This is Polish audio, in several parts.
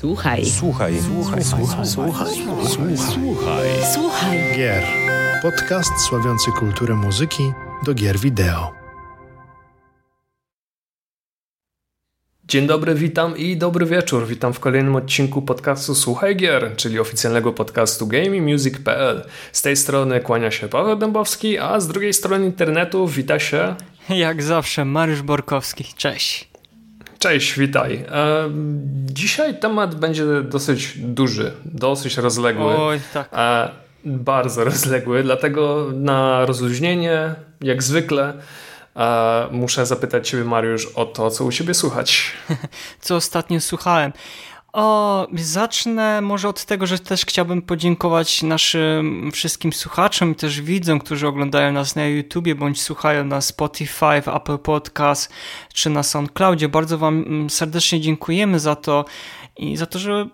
Słuchaj. Słuchaj. Słuchaj. Słuchaj. Słuchaj. Słuchaj. Słuchaj. Słuchaj. Gier. Podcast sławiący kulturę muzyki do gier wideo. Dzień dobry, witam i dobry wieczór. Witam w kolejnym odcinku podcastu Słuchaj Gier, czyli oficjalnego podcastu GamingMusic.pl. Z tej strony kłania się Paweł Dębowski, a z drugiej strony internetu wita się... Jak zawsze, Mariusz Borkowski. Cześć. Cześć, witaj. E, dzisiaj temat będzie dosyć duży, dosyć rozległy. Oj, tak. E, bardzo rozległy, dlatego na rozluźnienie, jak zwykle, e, muszę zapytać Ciebie, Mariusz, o to, co u Ciebie słychać. Co ostatnio słuchałem. O, zacznę może od tego, że też chciałbym podziękować naszym wszystkim słuchaczom i też widzom, którzy oglądają nas na YouTubie bądź słuchają na Spotify, Apple Podcast czy na SoundCloudzie. Bardzo Wam mm, serdecznie dziękujemy za to i za to, że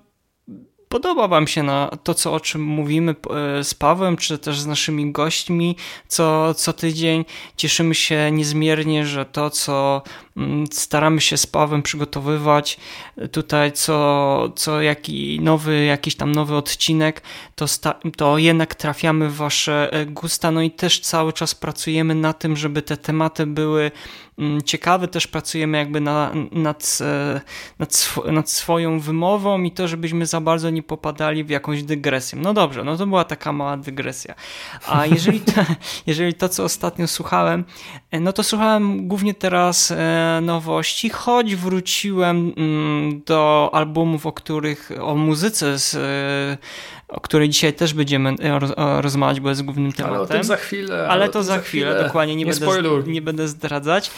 podoba Wam się na to, co, o czym mówimy e, z Pawłem, czy też z naszymi gośćmi co, co tydzień. Cieszymy się niezmiernie, że to, co mm, staramy się z Pawłem przygotowywać tutaj, co, co jaki nowy, jakiś tam nowy odcinek, to, sta, to jednak trafiamy w Wasze e, gusta. No i też cały czas pracujemy na tym, żeby te tematy były mm, ciekawe. Też pracujemy jakby na, nad, e, nad, sw nad swoją wymową i to, żebyśmy za bardzo nie popadali w jakąś dygresję. No dobrze, no to była taka mała dygresja. A jeżeli to, jeżeli to co ostatnio słuchałem, e, no to słuchałem głównie teraz e, nowości, choć wróciłem mm, do albumów, o których, o muzyce, z, o której dzisiaj też będziemy rozmawiać, bo jest głównym tematem. Ale o tym za chwilę. Ale, to za chwilę, chwilę, dokładnie, nie, nie, będę, nie będę zdradzać.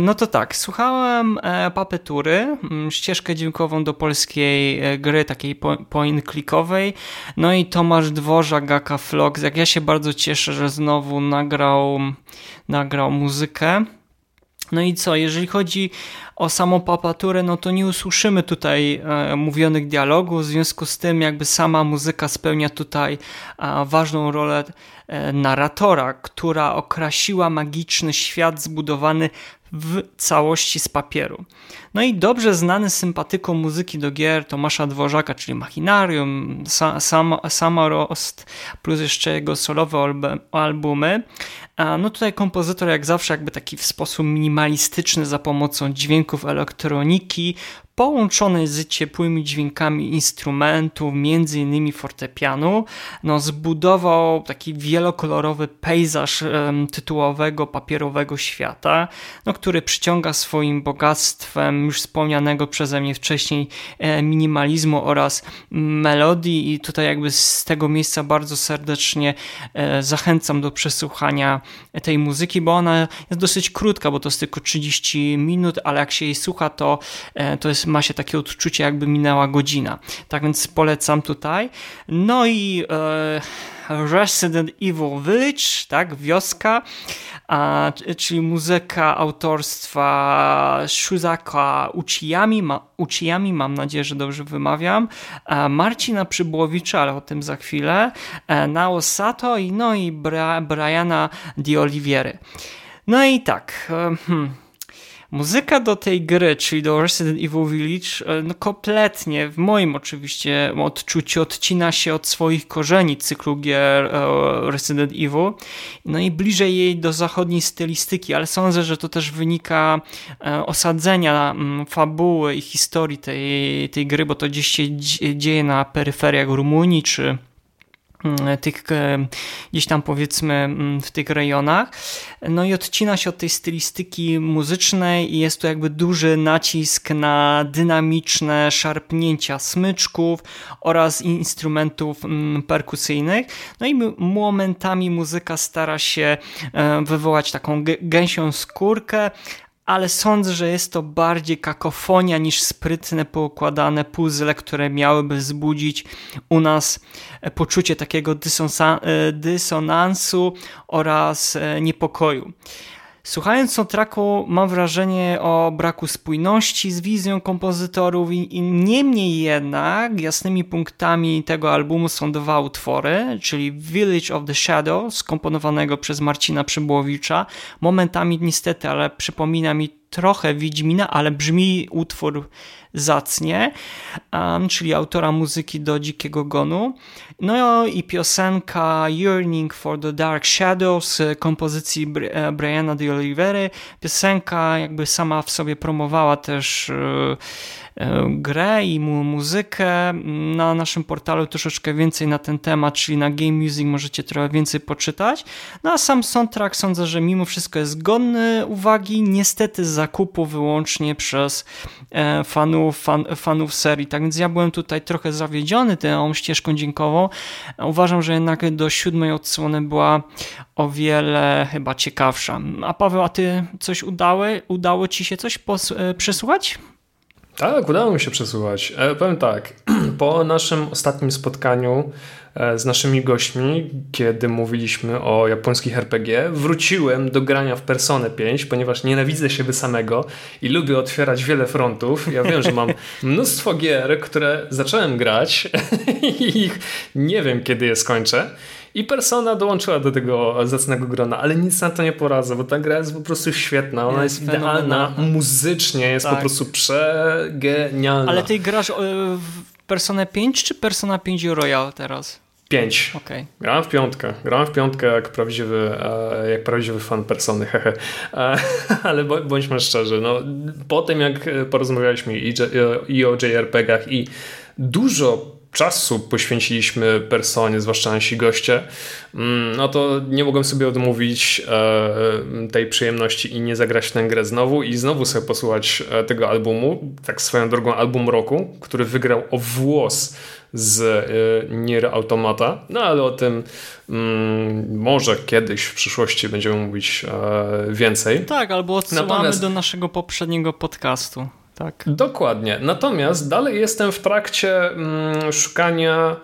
No to tak, słuchałem Papetury, mm, ścieżkę dźwiękową do polskiej gry, takiej point-clickowej, no i Tomasz Dworzak, Gaka Flox, jak ja się bardzo cieszę, że znowu nagrał, nagrał muzykę. No i co, jeżeli chodzi o samą papaturę, no to nie usłyszymy tutaj e, mówionych dialogów, w związku z tym jakby sama muzyka spełnia tutaj e, ważną rolę narratora, która okrasiła magiczny świat zbudowany w całości z papieru. No i dobrze znany sympatyką muzyki do gier Tomasza Dworzaka, czyli Machinarium, Sam, Samorost, plus jeszcze jego solowe albumy. No tutaj kompozytor jak zawsze jakby taki w sposób minimalistyczny za pomocą dźwięków elektroniki połączonej z ciepłymi dźwiękami instrumentów, między innymi fortepianu, no zbudował taki wielokolorowy pejzaż tytułowego papierowego świata, no, który przyciąga swoim bogactwem już wspomnianego przeze mnie wcześniej e, minimalizmu oraz melodii i tutaj jakby z tego miejsca bardzo serdecznie e, zachęcam do przesłuchania tej muzyki, bo ona jest dosyć krótka, bo to jest tylko 30 minut, ale jak się jej słucha, to, e, to jest, ma się takie odczucie, jakby minęła godzina. Tak więc polecam tutaj. No i e, Resident Evil Village, tak, wioska, a, czyli muzyka autorstwa Shuzaka Uchiyami, ma, Uchiyami, mam nadzieję, że dobrze wymawiam, a Marcina Przybłowicza, ale o tym za chwilę, e, Nao Sato i no i Bra, Briana Di Oliviery. No i tak, e, hmm. Muzyka do tej gry, czyli do Resident Evil Village, e, no kompletnie, w moim oczywiście odczuciu, odcina się od swoich korzeni cyklu gier e, Resident Evil, no i bliżej jej do zachodniej stylistyki, ale sądzę, że to też wynika e, osadzenia fabuły i historii tej, tej gry, bo to gdzieś się dzieje na peryferiach Rumunii czy Mm, tych, e, gdzieś tam powiedzmy mm, w tych rejonach. No i odcina się od tej stylistyki muzycznej i jest tu jakby duży nacisk na dynamiczne szarpnięcia smyczków oraz instrumentów mm, perkusyjnych. No i momentami muzyka stara się e, wywołać taką gęsią skórkę, ale sądzę, że jest to bardziej kakofonia niż sprytne, poukładane puzzle, które miałyby wzbudzić u nas e, poczucie takiego e, dysonansu oraz e, niepokoju. Słuchając soundtracku mam wrażenie o braku spójności z wizją kompozytorów i, i niemniej jednak jasnymi punktami tego albumu są dwa utwory, czyli Village of the Shadow skomponowanego przez Marcina Przybłowicza. Momentami niestety, ale przypomina mi trochę Wiedźmina, ale brzmi utwór zacnie, um, czyli autora muzyki do Dzikiego Gonu. No i piosenka Yearning for the Dark Shadows kompozycji e, Briana de Olivery. Piosenka jakby sama w sobie promowała też e, e, grę i mu muzykę. Na naszym portalu troszeczkę więcej na ten temat, czyli na Game Music możecie trochę więcej poczytać. No a sam soundtrack sądzę, że mimo wszystko jest godny uwagi, niestety zakupu wyłącznie przez fanów fanów, fan, fanów serii. Tak więc ja byłem tutaj trochę zawiedziony tą ścieżką dźwiękową. Uważam, że jednak do siódmej odsłony była o wiele chyba ciekawsza. A Paweł, a ty coś udało, udało ci się coś e, przesłuchać? Tak, udało mi się przesłuchać. E, powiem tak, po naszym ostatnim spotkaniu e, z naszymi gośćmi, kiedy mówiliśmy o japońskich RPG, wróciłem do grania w Personę 5, ponieważ nienawidzę siebie samego i lubię otwierać wiele frontów. Ja wiem, że mam mnóstwo gier, które zacząłem grać i ich nie wiem, kiedy je skończę. I Persona dołączyła do tego zacnego grona, ale nic na to nie poradzę, bo ta gra jest po prostu świetna. Ona jest, jest idealna, muzycznie jest tak. po prostu przegenialna. Ale ty grasz e, w Persona 5 czy Persona 5 Royal teraz? 5. Okay. Grałem w piątkę. Grałem w piątkę jak prawdziwy, e, jak prawdziwy fan persony, hehe. E, ale bądźmy szczerzy, no, po tym jak porozmawialiśmy i, i o JRPG-ach i dużo czasu poświęciliśmy personie, zwłaszcza nasi goście, mm, no to nie mogłem sobie odmówić e, tej przyjemności i nie zagrać tę grę znowu i znowu sobie posłuchać e, tego albumu, tak swoją drogą album roku, który wygrał o włos z e, Nier Automata, no ale o tym mm, może kiedyś w przyszłości będziemy mówić więcej. Tak, albo odsyłamy Natomiast... do naszego poprzedniego podcastu. Tak. Dokładnie. Natomiast dalej jestem w trakcie mm, szukania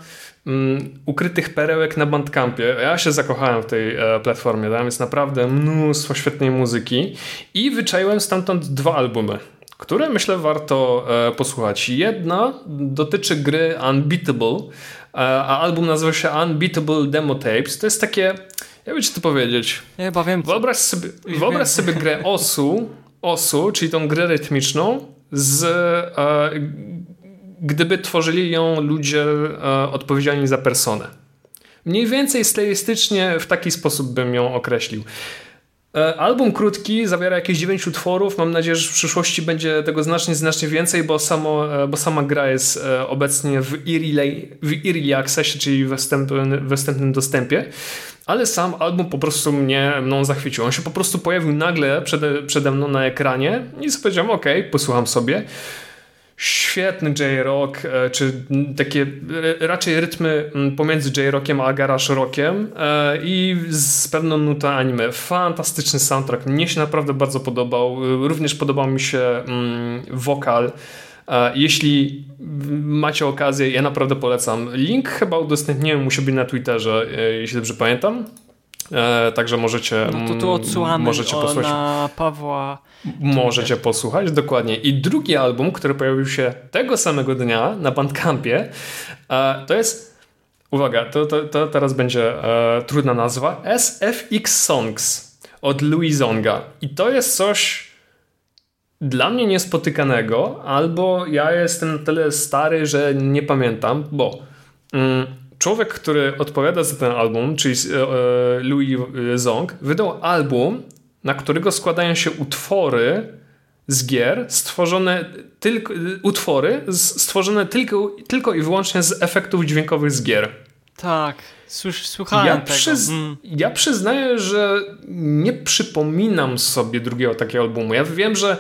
mm, ukrytych perełek na Bandcampie. Ja się zakochałem w tej e, platformie. Tam jest naprawdę mnóstwo świetnej muzyki i wyczaiłem stamtąd dwa albumy które myślę warto e, posłuchać. Jedna dotyczy gry Unbeatable, e, a album nazywa się Unbeatable Demo Tapes. To jest takie, jakby ci to powiedzieć. Ja chyba wiem. Wyobraź sobie, wyobraź sobie grę OSU, OSU, czyli tą grę rytmiczną, z, e, gdyby tworzyli ją ludzie e, odpowiedzialni za personę. Mniej więcej stylistycznie w taki sposób bym ją określił. E, album krótki, zawiera jakieś 9 utworów. Mam nadzieję, że w przyszłości będzie tego znacznie, znacznie więcej, bo, samo, bo sama gra jest obecnie w early, w early accessie, czyli we wstępnym, we wstępnym dostępie. Ale sam album po prostu mnie mną zachwycił. On się po prostu pojawił nagle przede, przede mną na ekranie i powiedziałem, ok, posłucham sobie świetny J-Rock, e, czy takie raczej rytmy pomiędzy J-Rockiem a garage rockiem e, i z pewną nutą anime. Fantastyczny soundtrack, mnie się naprawdę bardzo podobał. Również podobał mi się wokal. E, jeśli macie okazję, ja naprawdę polecam. Link chyba udostępniłem u siebie na Twitterze, jeśli dobrze pamiętam. E, także możecie. No to tu odsyłamy możecie posłuchać. na Pawła. Możecie posłuchać, dokładnie. I drugi album, który pojawił się tego samego dnia na Bandcampie, e, to jest. Uwaga, to, to, to teraz będzie e, trudna nazwa. SFX Songs od Louis Zonga. I to jest coś dla mnie niespotykanego, albo ja jestem na tyle stary, że nie pamiętam, bo. Mm, człowiek, który odpowiada za ten album, czyli e, e, Louis Zong, wydał album, na którego składają się utwory z gier stworzone tylko, utwory stworzone tylko, tylko i wyłącznie z efektów dźwiękowych z gier. Tak, słuchałem ja, przyz mm. ja przyznaję, że nie przypominam sobie drugiego takiego albumu. Ja wiem, że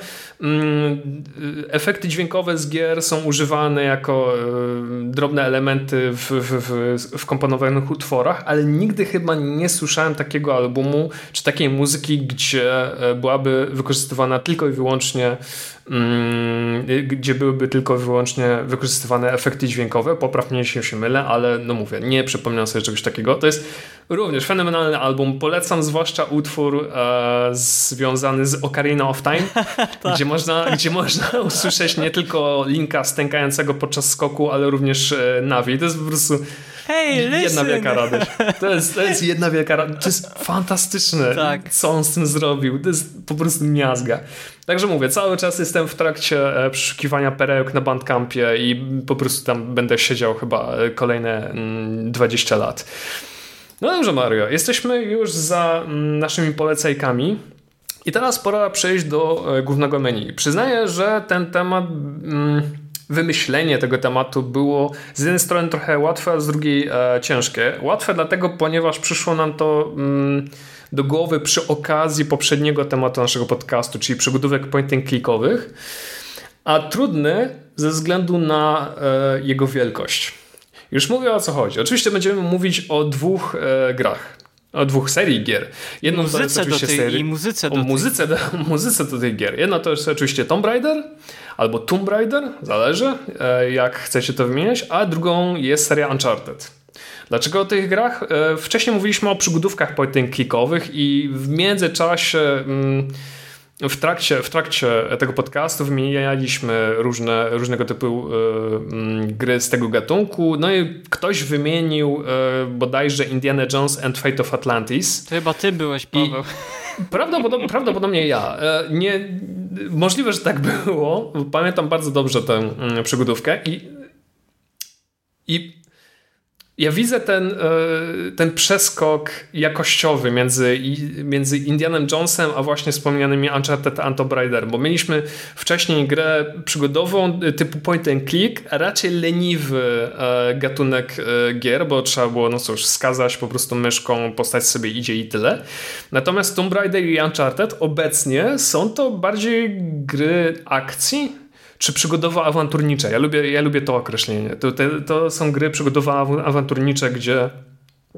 efekty dźwiękowe z gier są używane jako y, drobne elementy w, w, w, w komponowanych utworach, ale nigdy chyba nie słyszałem takiego albumu czy takiej muzyki, gdzie e, byłaby wykorzystywana tylko i wyłącznie Mm, gdzie byłyby tylko i wyłącznie wykorzystywane efekty dźwiękowe. Popraw mnie, jeśli się mylę, ale no mówię, nie przypominam sobie czegoś takiego. To jest również fenomenalny album. Polecam zwłaszcza utwór e, związany z Ocarina of Time, tak. Gdzie, można, gdzie można usłyszeć nie tylko Linka stękającego podczas skoku, ale również e, Navi. To jest po prostu Hey, listen. Jedna wielka radość. To jest, to jest jedna wielka radość. To jest fantastyczne, tak. co on z tym zrobił. To jest po prostu miazga. Także mówię, cały czas jestem w trakcie e, przeszukiwania perełek na Bandcampie i po prostu tam będę siedział chyba e, kolejne 20 mm, lat. No dobrze, Mario, jesteśmy już za mm, naszymi polecajkami. I teraz pora przejść do e, głównego menu. Przyznaję, że ten temat, mm, wymyślenie tego tematu było z jednej strony trochę łatwe, a z drugiej e, ciężkie. Łatwe dlatego, ponieważ przyszło nam to mm, do głowy przy okazji poprzedniego tematu naszego podcastu, czyli przygodówek point and clickowych, a trudny ze względu na e, jego wielkość. Już mówię o co chodzi. Oczywiście będziemy mówić o dwóch grach. O dwóch serii gier. Jedną muzyce to jest oczywiście tej, serii, i muzyce do o muzyce, do, muzyce do tej gier. Jedna to jest oczywiście Tomb Raider albo Tomb Raider, zależy e, jak chcecie to wymieniać, a drugą jest seria Uncharted. Dlaczego o tych grach? E, wcześniej mówiliśmy o przygodówkach point clickowych i w międzyczasie mm, w trakcie, w trakcie tego podcastu wymienialiśmy różne, różnego typu y, gry z tego gatunku. No i ktoś wymienił y, bodajże Indiana Jones and Fate of Atlantis. To chyba ty byłeś, Paweł. I prawdopodobnie, prawdopodobnie ja. Nie, możliwe, że tak było. Pamiętam bardzo dobrze tę mm, przygodówkę i, i ja widzę ten, e, ten przeskok jakościowy między, między Indianem Jonesem a właśnie wspomnianymi Uncharted Raider, bo mieliśmy wcześniej grę przygodową e, typu point and click, a raczej leniwy e, gatunek gier, bo trzeba było no cóż, skazać po prostu myszką, postać sobie idzie i tyle. Natomiast Tomb Raider i Uncharted obecnie są to bardziej gry akcji, czy przygodowo-awanturnicze. Ja lubię, ja lubię to określenie. To, te, to są gry przygodowo-awanturnicze, gdzie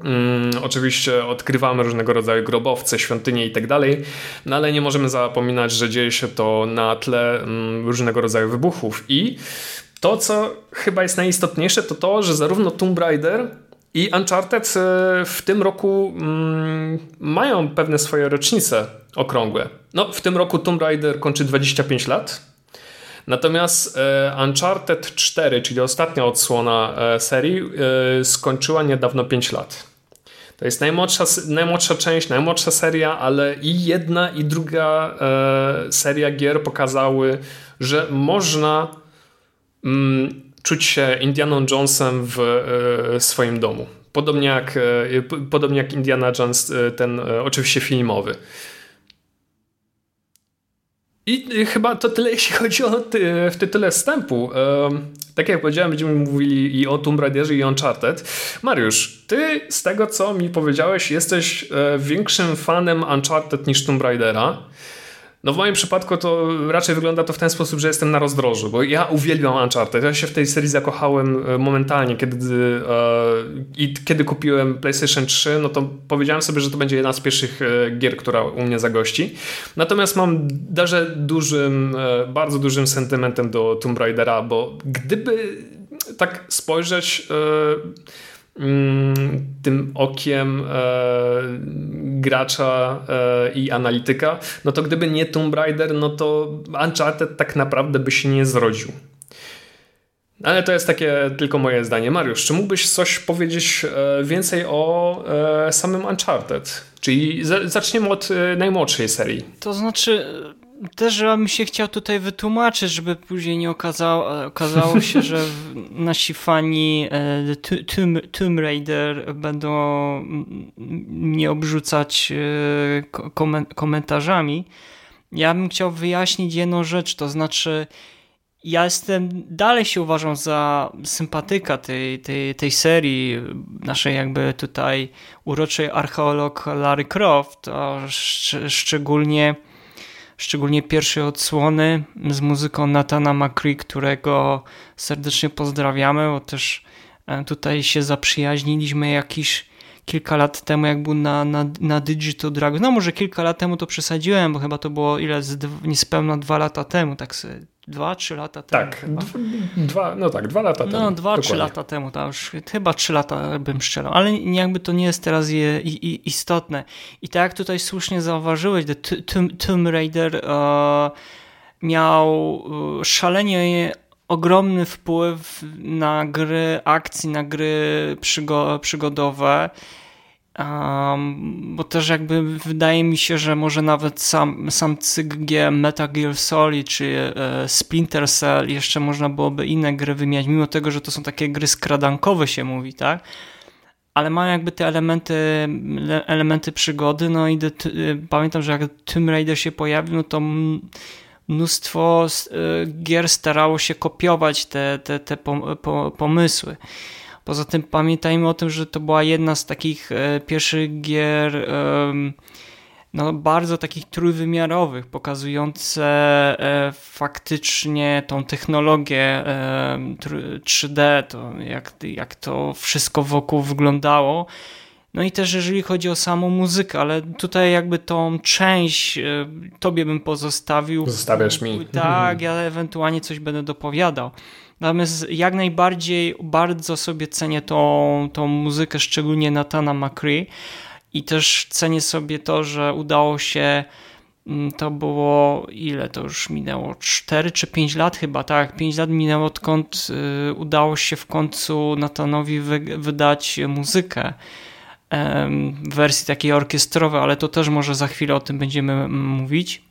mm, oczywiście odkrywamy różnego rodzaju grobowce, świątynie i tak dalej, no ale nie możemy zapominać, że dzieje się to na tle mm, różnego rodzaju wybuchów i to, co chyba jest najistotniejsze, to to, że zarówno Tomb Raider i Uncharted e, w tym roku mm, mają pewne swoje rocznice okrągłe. No, w tym roku Tomb Raider kończy 25 lat, Natomiast e, Uncharted 4, czyli ostatnia odsłona e, serii, e, skończyła niedawno 5 lat. To jest najmłodsza, najmłodsza część, najmłodsza seria, ale i jedna, i druga seria gier pokazały, że można mm, czuć się Indianą Jonesem w swoim domu. Podobnie jak, podobnie jak Indiana Jones, ten oczywiście filmowy. I chyba to tyle, jeśli chodzi o ty, w tytule wstępu. Tak jak powiedziałem, będziemy mówili i o Tomb Raiderze i o Uncharted. Mariusz, ty z tego, co mi powiedziałeś, jesteś e, większym fanem Uncharted niż Tomb Raidera. No w moim przypadku to raczej wygląda to w ten sposób, że jestem na rozdrożu, bo ja uwielbiam Uncharted. Ja się w tej serii zakochałem e, momentalnie, kiedy, e, i kiedy kupiłem PlayStation 3, no to powiedziałem sobie, że to będzie jedna z pierwszych e, gier, która u mnie zagości. Natomiast mam darze dużym, bardzo dużym sentymentem do Tomb Raidera, bo gdyby tak spojrzeć e, tym okiem e, gracza e, i analityka, no to gdyby nie Tomb Raider, no to Uncharted tak naprawdę by się nie zrodził. Ale to jest takie tylko moje zdanie. Mariusz, czy mógłbyś coś powiedzieć e, więcej o samym Uncharted? Czyli zaczniemy od najmłodszej serii. To znaczy, też bym się chciał tutaj wytłumaczyć, żeby później nie okazało, okazało się, że nasi fani e, Tomb, Tomb Raider będą mnie obrzucać e, komentarzami. Ja bym chciał wyjaśnić jedną rzecz, to znaczy ja jestem, dalej się uważam za sympatyka tej, tej, tej serii, naszej jakby tutaj uroczej archeolog Larry Croft, a szcz szczególnie szczególnie pierwszej odsłony z muzyką Natana McCree, którego serdecznie pozdrawiamy, bo też e, tutaj się zaprzyjaźniliśmy jakiś kilka lat temu, jak był na, na, na Digital Dragon. No może kilka lat temu to przesadziłem, bo chyba to było ile, z, niespełna dwa lata temu, tak sobie dwa, trzy lata temu. Tak, dwa, no tak, dwa lata temu. No, dwa, trzy lata temu, to już chyba trzy lata bym strzelał, ale jakby to nie jest teraz je, i, istotne. I tak jak tutaj słusznie zauważyłeś, The Tomb Raider uh, miał e, szalenie ogromny wpływ na gry akcji, na gry przygo przygodowe. Um, bo też jakby wydaje mi się, że może nawet sam, sam cykl G Metal Gear Solid czy e, Splinter Cell jeszcze można byłoby inne gry wymieniać, mimo tego, że to są takie gry skradankowe się mówi, tak? Ale mają jakby te elementy, elementy przygody, no i pamiętam, że jak Tomb Raider się pojawił, no to mnóstwo y, gier starało się kopiować te, te, te pomysły. Poza tym pamiętajmy o tym, że to była jedna z takich e, pierwszych gier no, bardzo takich trójwymiarowych, pokazujące e, faktycznie tą technologię 3D, to jak, jak to wszystko wokół wyglądało. No i też jeżeli chodzi o samą muzykę, ale tutaj jakby tą część e, tobie bym pozostawił. Zostawiasz mi. Tak, ja ewentualnie coś będę dopowiadał. Natomiast jak najbardziej bardzo sobie cenię tą, tą muzykę, szczególnie Natana McCree i też cenię sobie to, że udało się mm, to było ile to już minęło? 4 czy 5 lat chyba, tak? 5 lat minęło odkąd y, udało się w końcu Natanowi wy, wydać muzykę w wersji takiej orkiestrowej, ale to też może za chwilę o tym będziemy mówić.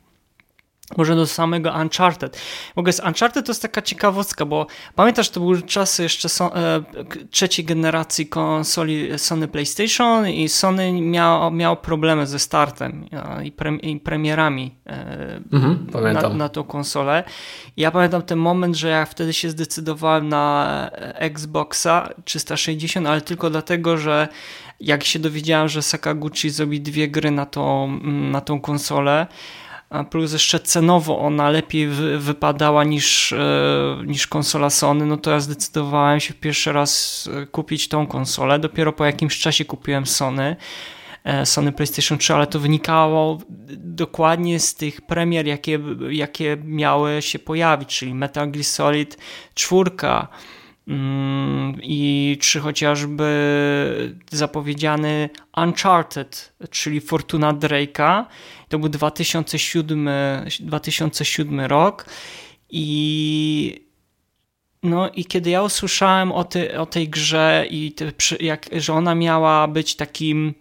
Może do samego Uncharted. W ogóle z Uncharted to jest taka ciekawostka, bo pamiętasz, to były czasy jeszcze so, e, trzeciej generacji konsoli Sony PlayStation i Sony miało, miało problemy ze startem e, i, pre, i premierami e, mhm, na, na tą konsolę. I ja pamiętam ten moment, że ja wtedy się zdecydowałem na Xboxa 360, ale tylko dlatego, że jak się dowiedziałem, że Sakaguchi zrobi dwie gry na tą, na tą konsolę, plus jeszcze cenowo ona lepiej wypadała niż, e, niż konsola Sony, no to ja zdecydowałem się pierwszy raz e, kupić tą konsolę. Dopiero po jakimś czasie kupiłem Sony. E, Sony PlayStation 3, ale to wynikało dokładnie z tych premier, jakie, jakie miały się pojawić, czyli Metal Gear Solid 4, Mm, i czy chociażby zapowiedziany Uncharted, czyli Fortuna Drake'a. To był 2007, 2007 rok i no i kiedy ja usłyszałem o, ty, o tej grze i jak, że ona miała być takim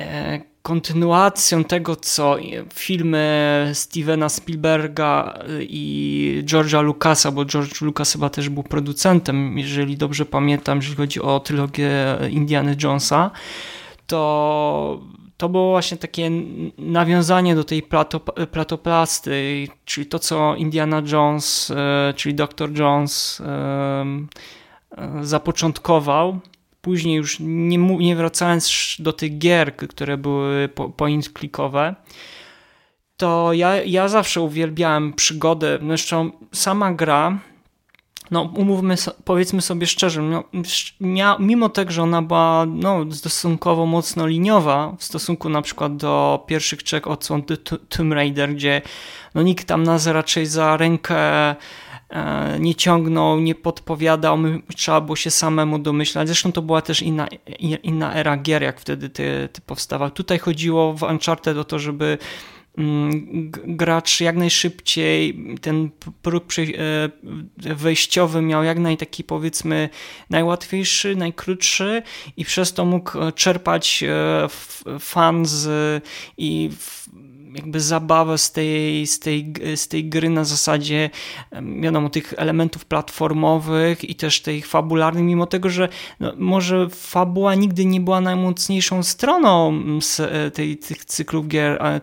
e, kontynuacją tego, co filmy Stevena Spielberga i George'a Lucasa, bo George Lucas chyba też był producentem, jeżeli dobrze pamiętam, jeżeli chodzi o trylogię Indiana Jonesa, to to było właśnie takie nawiązanie do tej plato, platoplasty, czyli to, co Indiana Jones, e, czyli Dr. Jones e, zapoczątkował później już nie, nie wracając do tych gier, które były point klikowe, to ja, ja zawsze uwielbiałem przygodę. Zresztą sama gra, no umówmy, powiedzmy sobie szczerze, no, mimo tego, że ona była no, stosunkowo mocno liniowa w stosunku na przykład do pierwszych trzech odsłon Tomb Raider, gdzie no, nikt tam nas raczej za rękę nie ciągnął, nie podpowiadał, trzeba było się samemu domyślać. Zresztą to była też inna, inna era gier, jak wtedy ty, ty powstawał. Tutaj chodziło w Uncharted o to, żeby mm, gracz jak najszybciej ten próg e, wejściowy miał jak naj taki powiedzmy najłatwiejszy, najkrótszy i przez to mógł czerpać e, fan z i jakby zabawę z tej, z, tej, z tej gry na zasadzie wiadomo, tych elementów platformowych i też tych fabularnych, mimo tego, że no, może fabuła nigdy nie była najmocniejszą stroną e, tej, tych cyklów gier,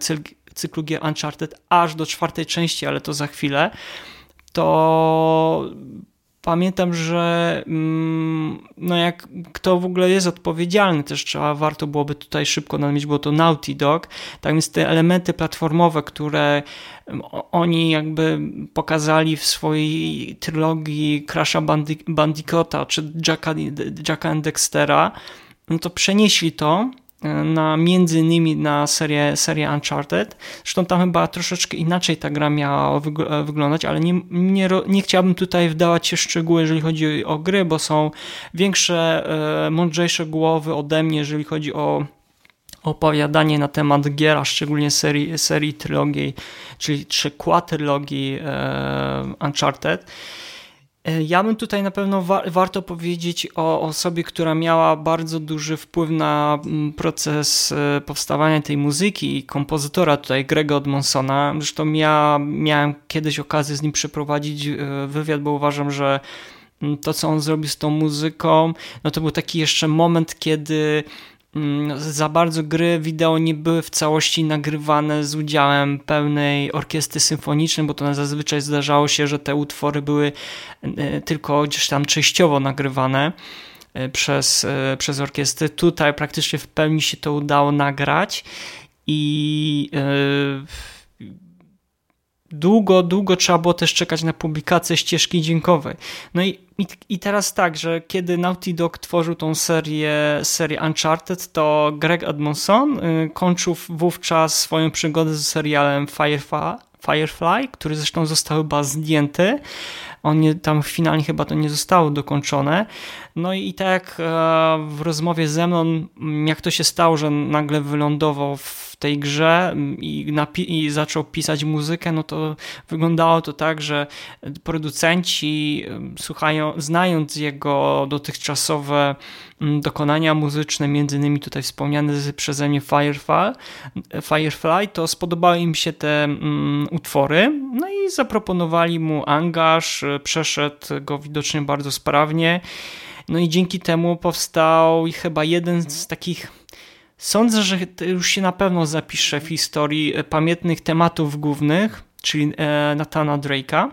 cyklu gier Uncharted aż do czwartej części, ale to za chwilę, to pamiętam, że mm, no jak kto w ogóle jest odpowiedzialny, też trzeba, warto byłoby tutaj szybko nadmienić, było to Naughty Dog, tak więc te elementy platformowe, które mm, oni jakby pokazali w swojej trylogii Crasha Bandicoota czy Jacka, Jacka Dextera, no to przenieśli to na między innymi na serię, serię Uncharted. Zresztą tam chyba troszeczkę inaczej ta gra miała wyglądać, ale nie, nie, nie chciałbym tutaj wdawać się w szczegóły, jeżeli chodzi o gry, bo są większe, e, mądrzejsze głowy ode mnie, jeżeli chodzi o opowiadanie na temat gier, a szczególnie serii, serii trylogii, czyli czy quadrylogii e, Uncharted. E, ja bym tutaj na pewno wa warto powiedzieć o osobie, która miała bardzo duży wpływ na mm, proces e, powstawania tej muzyki i kompozytora tutaj Grega Odmonsona. Zresztą ja miałem kiedyś okazję z nim przeprowadzić e, wywiad, bo uważam, że mm, to, co on zrobił z tą muzyką, no to był taki jeszcze moment, kiedy za bardzo gry wideo nie były w całości nagrywane z udziałem pełnej orkiestry symfonicznej, bo to zazwyczaj zdarzało się, że te utwory były e, tylko gdzieś tam częściowo nagrywane e, przez, e, przez orkiestrę. Tutaj praktycznie w pełni się to udało nagrać i długo, długo trzeba było też czekać na publikację ścieżki dźwiękowej. No i, i, i, teraz tak, że kiedy Naughty Dog tworzył tą serię, serię Uncharted, to Greg Edmondson y, kończył wówczas swoją przygodę z serialem Firefly, Firefly, który zresztą został chyba zdjęty. On nie, tam finalnie chyba to nie zostało dokończone. No i, tak e, w rozmowie ze mną, jak to się stało, że nagle wylądował w tej grze mm, i, i, zaczął pisać muzykę, no to wyglądało to tak, że producenci mm, słuchają, znając jego dotychczasowe mm, dokonania muzyczne, między innymi tutaj wspomniane przeze mnie Firefly, Firefly, to spodobały im się te um, utwory, no i zaproponowali mu angaż, przeszedł go widocznie bardzo sprawnie, no i dzięki temu powstał chyba jeden z takich Sądzę, że już się na pewno zapisze w historii e, pamiętnych tematów głównych, czyli e, Natana Drake'a.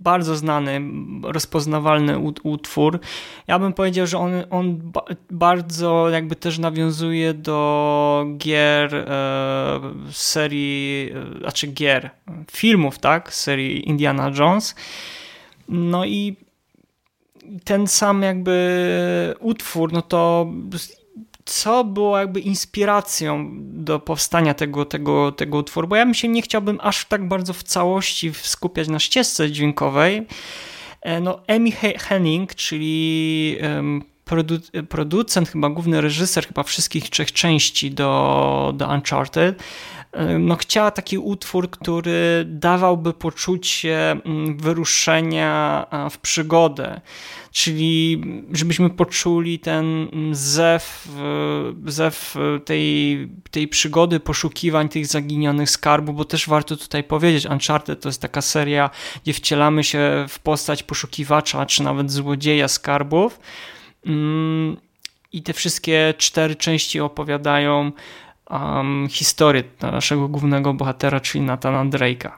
Bardzo znany, rozpoznawalny utwór. Ja bym powiedział, że on, on bardzo jakby też nawiązuje do gier e, serii, znaczy gier, filmów, tak, serii Indiana Jones. No i ten sam jakby utwór, no to co było jakby inspiracją do powstania tego, tego, tego utworu, bo ja bym się nie chciałbym aż tak bardzo w całości skupiać na ścieżce dźwiękowej. E, no, Amy Henning, czyli produ producent, chyba główny reżyser chyba wszystkich trzech części do, do Uncharted, no, chciała taki utwór, który dawałby poczucie mm, wyruszenia w przygodę, czyli żebyśmy poczuli ten zew, zew tej, tej przygody, poszukiwań tych zaginionych skarbów, bo też warto tutaj powiedzieć, Uncharted to jest taka seria, gdzie wcielamy się w postać poszukiwacza, czy nawet złodzieja skarbów. Mm, I te wszystkie cztery części opowiadają um, historię naszego głównego bohatera, czyli Natana Drake'a.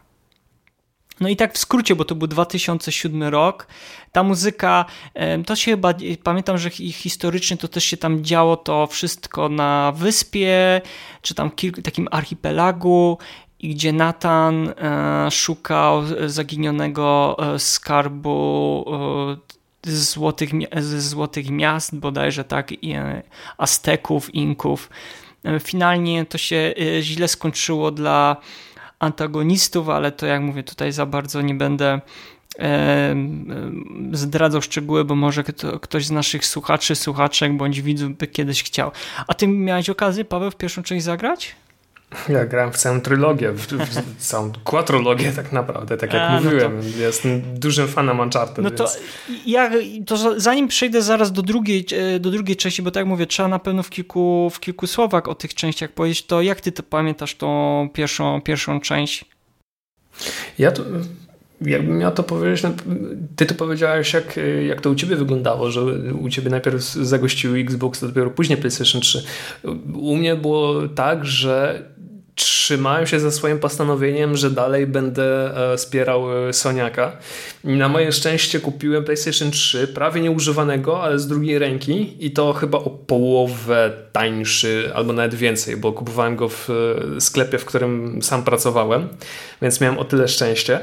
No i tak w skrócie, bo to był 2007 rok. Ta muzyka, to się chyba, pamiętam, że historycznie to też się tam działo to wszystko na wyspie, czy tam kilku, takim archipelagu, i gdzie Nathan e, szukał zaginionego e, skarbu e, z złotych, z złotych miast, bodajże tak, Azteków, Inków. Finalnie to się e, źle skończyło dla antagonistów, ale to jak mówię, tutaj za bardzo nie będę zdradzał szczegóły, bo może ktoś z naszych słuchaczy, słuchaczek bądź widzów by kiedyś chciał. A ty miałeś okazję, Paweł, w pierwszą część zagrać? Ja grałem w całą trylogię, w, w całą quadrologię tak naprawdę, tak jak A, mówiłem. No to... Jestem dużym fanem Uncharted. No to, więc... ja, to zanim przejdę zaraz do drugiej, e, do drugiej części, bo tak jak mówię, trzeba na pewno w kilku, w kilku słowach o tych częściach powiedzieć, to jak ty to pamiętasz tą pierwszą, pierwszą część? Ja to Jakbym miał to powiedzieć, no, ty to powiedziałeś, jak, jak to u ciebie wyglądało, że u ciebie najpierw zagościł Xbox, a dopiero później PlayStation 3. U mnie było tak, że trzymałem się ze swoim postanowieniem, że dalej będę e, wspierał e, Soniaka. Na moje szczęście kupiłem PlayStation 3, prawie nieużywanego, ale z drugiej ręki i to chyba o połowę tańszy, albo nawet więcej, bo kupowałem go w e, sklepie, w którym sam pracowałem, więc miałem o tyle szczęście.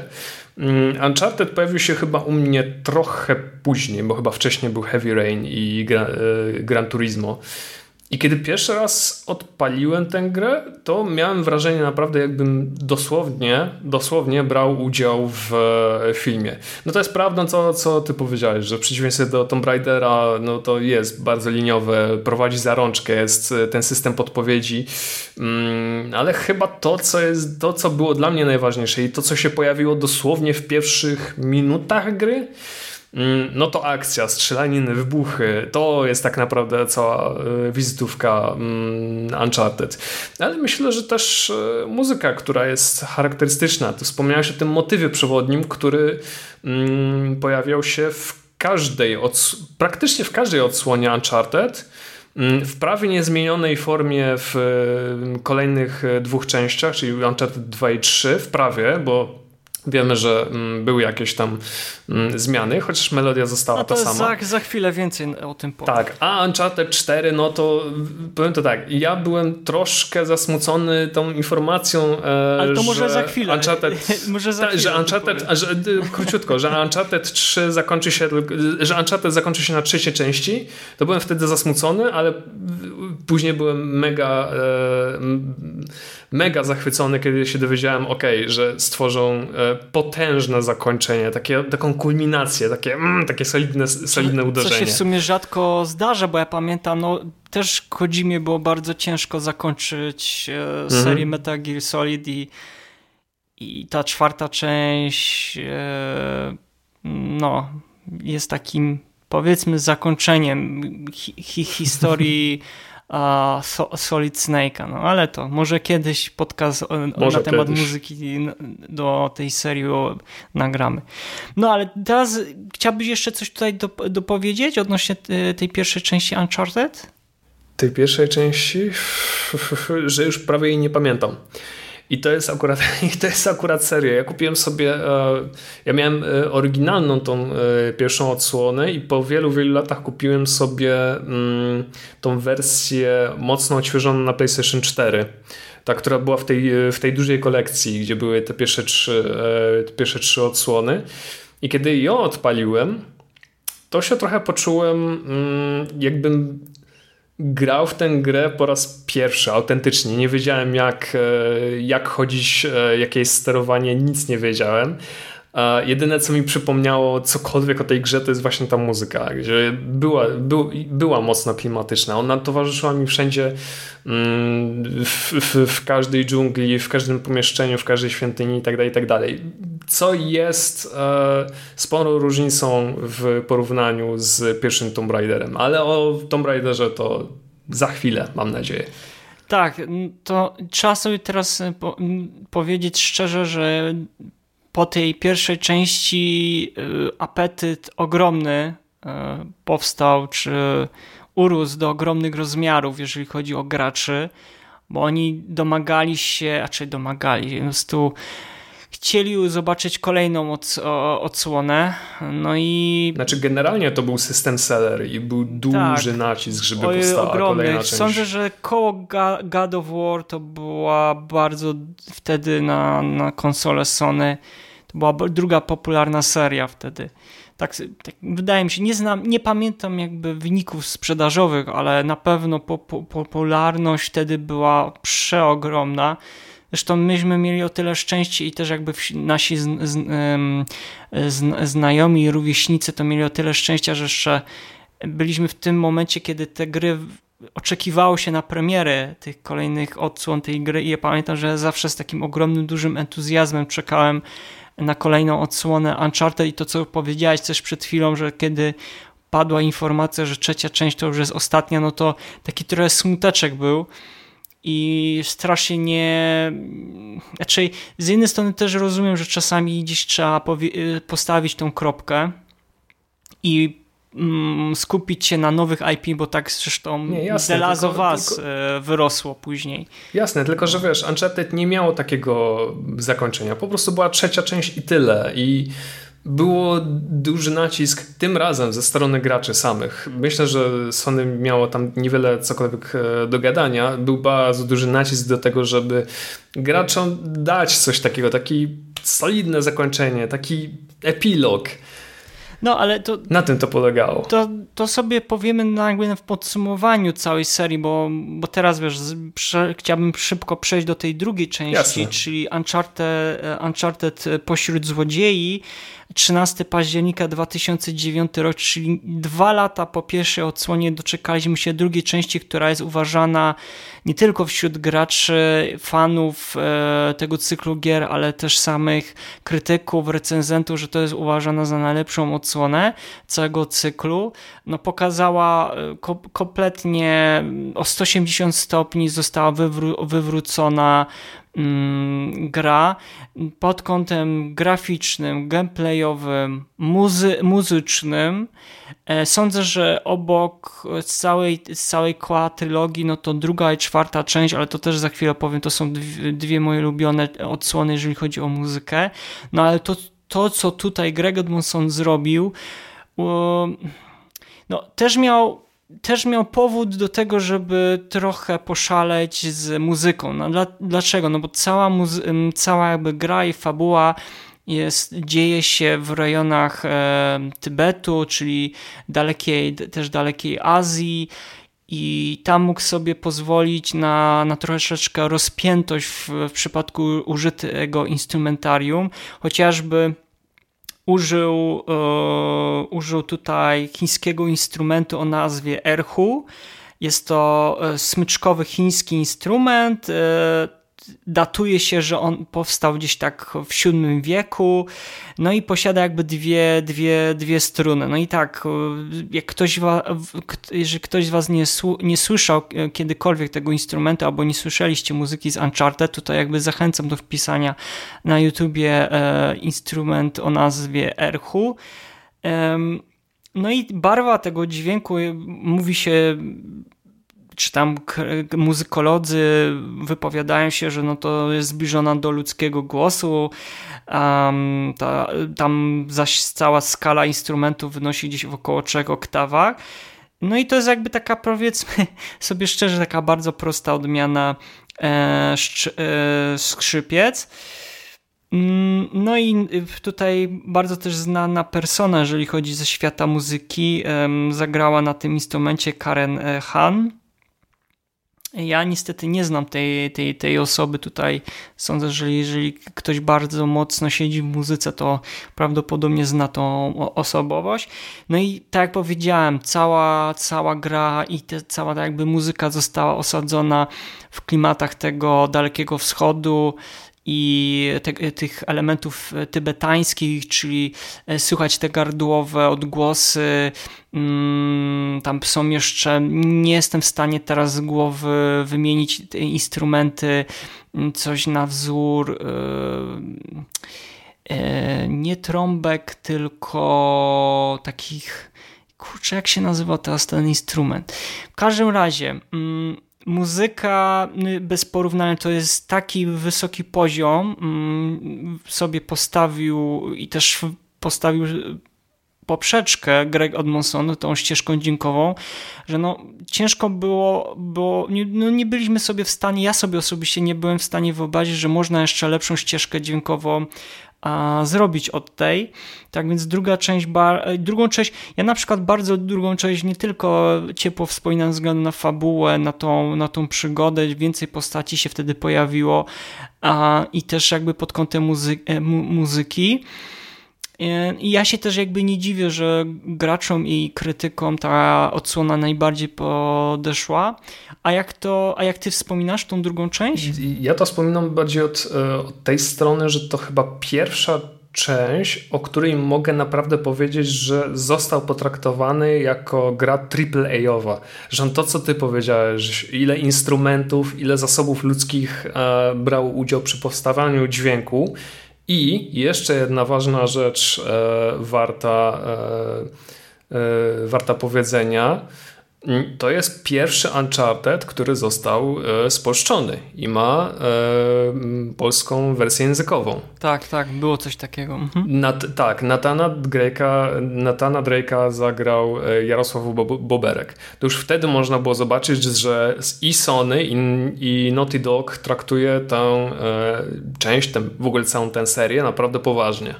Mm, Uncharted pojawił się chyba u mnie trochę później, bo chyba wcześniej był Heavy Rain i Gran, Gran Turismo. I kiedy pierwszy raz odpaliłem tę grę, to miałem wrażenie naprawdę jakbym dosłownie, dosłownie brał udział w filmie. No to jest prawdą, co, co ty powiedziałeś, że w przeciwieństwie do Tomb Raidera, no to jest bardzo liniowe, prowadzi za rączkę, jest ten system podpowiedzi, mm, ale chyba to, co jest, to, co było dla mnie najważniejsze i to, co się pojawiło dosłownie w pierwszych minutach gry, no to akcja, strzelaniny, wybuchy, to jest tak naprawdę cała e, wizytówka mm, Uncharted. Ale myślę, że też e, muzyka, która jest charakterystyczna. Tu wspomniałeś o tym motywie przewodnim, który mm, pojawiał się w każdej, praktycznie w każdej odsłonie Uncharted, w prawie niezmienionej formie w e, kolejnych dwóch częściach, czyli Uncharted 2 i 3 w prawie, bo Wiemy, że mm, były jakieś tam mm, zmiany, chociaż melodia została no ta sama. Za, za chwilę więcej o tym powiem. Tak, a Uncharted 4, no to powiem to tak, ja byłem troszkę zasmucony tą informacją, e, Ale to że może za chwilę. Uncharted, może za chwilę że Uncharted, że, króciutko, że Uncharted 3 zakończy się, że Uncharted zakończy się na trzeciej części, to byłem wtedy zasmucony, ale później byłem mega e, mega zachwycony, kiedy się dowiedziałem, ok, że stworzą e, potężne zakończenie, takie, taką kulminację, takie, mm, takie solidne, solidne uderzenie. Co się w sumie rzadko zdarza, bo ja pamiętam, no też Kojimie było bardzo ciężko zakończyć e, mhm. serię Metal Gear Solid i, i ta czwarta część e, no, jest takim powiedzmy zakończeniem hi hi historii a, so, Solid Snake'a, no ale to może kiedyś podcast może na temat kiedyś. muzyki do tej serii nagramy. No ale teraz chciałbyś jeszcze coś tutaj dopowiedzieć odnośnie tej pierwszej części Uncharted? Tej pierwszej części, że już prawie jej nie pamiętam. I to jest akurat, to jest akurat seria. Ja kupiłem sobie, e, ja miałem e, oryginalną tą e, pierwszą odsłonę i po wielu, wielu latach kupiłem sobie mm, tą wersję mocno odświeżoną na PlayStation 4. Ta, która była w tej, w tej dużej kolekcji, gdzie były te pierwsze trzy, te pierwsze trzy odsłony. I kiedy ją odpaliłem, to się trochę poczułem, mm, jakbym grał w tę grę po raz pierwszy, autentycznie. Nie wiedziałem jak, e, jak chodzić, e, jakie jest sterowanie, nic nie wiedziałem. Jedyne, co mi przypomniało cokolwiek o tej grze, to jest właśnie ta muzyka, gdzie była, by, była mocno klimatyczna. Ona towarzyszyła mi wszędzie, mm, w, w, w, każdej dżungli, w każdym pomieszczeniu, w każdej świątyni itd., tak itd. Tak co jest e, sporą różnicą w porównaniu z pierwszym Tomb Raiderem. Ale o Tomb Raiderze to za chwilę, mam nadzieję. Tak, to trzeba sobie teraz po powiedzieć szczerze, że po tej pierwszej części y, apetyt ogromny y, powstał, czy urósł do ogromnych rozmiarów, jeżeli chodzi o graczy, bo oni domagali się, a czy domagali, po prostu chcieli zobaczyć kolejną odsłonę. No i. Znaczy, generalnie to był system seller i był duży tak, nacisk, żeby Oj, powstała ogromny. kolejna część. Sądzę, że koło God of War to była bardzo wtedy na, na konsolę Sony była druga popularna seria wtedy. Tak, tak, wydaje mi się, nie znam, nie pamiętam jakby wyników sprzedażowych, ale na pewno po, po, popularność wtedy była przeogromna. Zresztą myśmy mieli o tyle szczęście i też jakby nasi z, z, z, znajomi i rówieśnicy to mieli o tyle szczęścia, że jeszcze byliśmy w tym momencie, kiedy te gry oczekiwało się na premierę tych kolejnych odsłon tej gry i ja pamiętam, że zawsze z takim ogromnym, dużym entuzjazmem czekałem na kolejną odsłonę Uncharted i to, co powiedziałeś też przed chwilą, że kiedy padła informacja, że trzecia część to już jest ostatnia, no to taki trochę smuteczek był i strasznie nie. Znaczy, z jednej strony też rozumiem, że czasami gdzieś trzeba postawić tą kropkę i Mm, skupić się na nowych IP, bo tak zresztą nie, jasne, The Last of Us tylko... E, wyrosło później. Jasne, tylko że wiesz, Uncharted nie miało takiego zakończenia. Po prostu była trzecia część i tyle. I było duży nacisk tym razem ze strony graczy samych. Myślę, że Sony miało tam niewiele cokolwiek e, do gadania. Był bardzo duży nacisk do tego, żeby graczom dać coś takiego, taki solidne zakończenie, taki epilog No, ale to... Na tym to polegało. To, to sobie powiemy na, jakby w podsumowaniu całej serii, bo, bo teraz, wiesz, prze, chciałbym szybko przejść do tej drugiej części, Jasne. czyli Uncharted, Uncharted Pośród Złodziei, 13 października 2009 rok, czyli dwa lata po pierwszej odsłonie doczekaliśmy się drugiej części, która jest uważana nie tylko wśród graczy, fanów e, tego cyklu gier, ale też samych krytyków, recenzentów, że to jest uważana za najlepszą odsłonę całego cyklu. No, pokazała e, ko kompletnie o 180 stopni, została wywró wywrócona Mm, gra pod kątem graficznym, gameplayowym, muzy muzycznym. E, sądzę, że obok całej, całej koła trylogii, no to druga i czwarta część, ale to też za chwilę powiem, to są dwie, dwie moje ulubione odsłony, jeżeli chodzi o muzykę. No ale to, to co tutaj Greg Edmondson zrobił, no też miał też miał powód do tego, żeby trochę poszaleć z muzyką. No, dla, dlaczego? No bo cała, muzy- cała jakby gra i fabuła jest, dzieje się w rejonach e, Tybetu, czyli dalekiej, też dalekiej Azji i tam mógł sobie pozwolić na, na troszeczkę rozpiętość w, w przypadku użytego instrumentarium, chociażby użył, e, użył tutaj chińskiego instrumentu o nazwie erhu. Jest to e, smyczkowy chiński instrument. E, datuje się, że on powstał gdzieś tak w VII wieku, no i posiada jakby dwie, dwie, dwie struny. No i tak, jak ktoś, jeżeli ktoś z Was nie, nie słyszał kiedykolwiek tego instrumentu, albo nie słyszeliście muzyki z Uncharted, to jakby zachęcam do wpisania na YouTubie e, instrument o nazwie Erhu. No i barwa tego dźwięku mówi się czy tam muzykolodzy wypowiadają się, że no to jest zbliżona do ludzkiego głosu, um, ta, tam zaś cała skala instrumentów wynosi gdzieś w około 3 oktawach. No i to jest jakby taka, powiedzmy sobie szczerze, taka bardzo prosta odmiana e, e, skrzypiec. Mm, no i tutaj bardzo też znana persona, jeżeli chodzi ze świata muzyki, zagrała na tym instrumencie Karen e, Han. Ja niestety nie znam tej, tej, tej osoby tutaj. Sądzę, że jeżeli ktoś bardzo mocno siedzi w muzyce, to prawdopodobnie zna tą osobowość. No i tak jak powiedziałem, cała, cała gra i te, cała jakby muzyka została osadzona w klimatach tego Dalekiego Wschodu, i te, tych elementów tybetańskich, czyli e, słychać te gardłowe odgłosy. Mm, tam są jeszcze, nie jestem w stanie teraz z głowy wymienić te instrumenty, mm, coś na wzór e, e, nie trąbek, tylko takich kurczę, jak się nazywa teraz ten instrument. W każdym razie, mm, muzyka y, bez porównania to jest taki wysoki poziom mm, sobie postawił i też postawił poprzeczkę Greg Odmonson tą ścieżką dźwiękową, że no ciężko było, bo nie, no nie byliśmy sobie w stanie, ja sobie osobiście nie byłem w stanie wyobrazić, że można jeszcze lepszą ścieżkę dźwiękową zrobić od tej. Tak więc druga część, bar, drugą część, ja na przykład bardzo drugą część nie tylko ciepło wspominam ze względu na fabułę, na tą, na tą przygodę, więcej postaci się wtedy pojawiło a, i też jakby pod kątem muzy e, mu muzyki. E, I ja się też jakby nie dziwię, że graczom i krytykom ta odsłona najbardziej podeszła. A jak to, a jak ty wspominasz tą drugą część? Ja to wspominam bardziej od, e, od tej strony, że to chyba pierwsza część, o której mogę naprawdę powiedzieć, że został potraktowany jako gra AAA-owa. Że to, co ty powiedziałeś, ile instrumentów, ile zasobów ludzkich e, brał udział przy powstawaniu dźwięku, i jeszcze jedna ważna rzecz e, warta, e, e, warta powiedzenia. To jest pierwszy Uncharted, który został e, spolszczony i ma e, polską wersję językową. Tak, tak, było coś takiego. Mhm. Nat, tak, Natana Drake'a, Natana Drake'a zagrał e, Jarosław Boberek. To już wtedy można było zobaczyć, że i Sony i, i Naughty Dog traktuje tę e, część, ten, w ogóle całą tę serię naprawdę poważnie.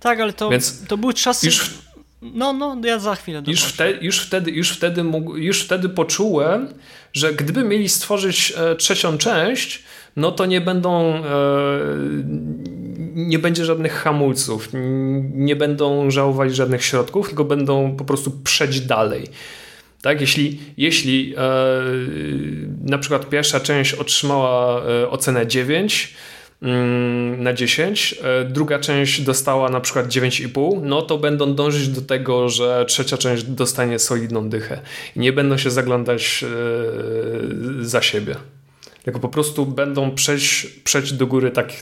Tak, ale to, Więc to były czasy... Już No, no, ja za chwilę już, wte, już, wtedy, już, wtedy mógł, już wtedy poczułem, że gdyby mieli stworzyć e, trzecią część, no to nie będą e, nie będzie żadnych hamulców, nie będą żałować żadnych środków, tylko będą po prostu przejść dalej. Tak, jeśli, jeśli e, na przykład pierwsza część otrzymała e, ocenę 9 mm, na 10, e, druga część dostała na przykład 9,5, no to będą dążyć do tego, że trzecia część dostanie solidną dychę nie będą się zaglądać e, za siebie. Tylko po prostu będą przejść, przejść do góry tak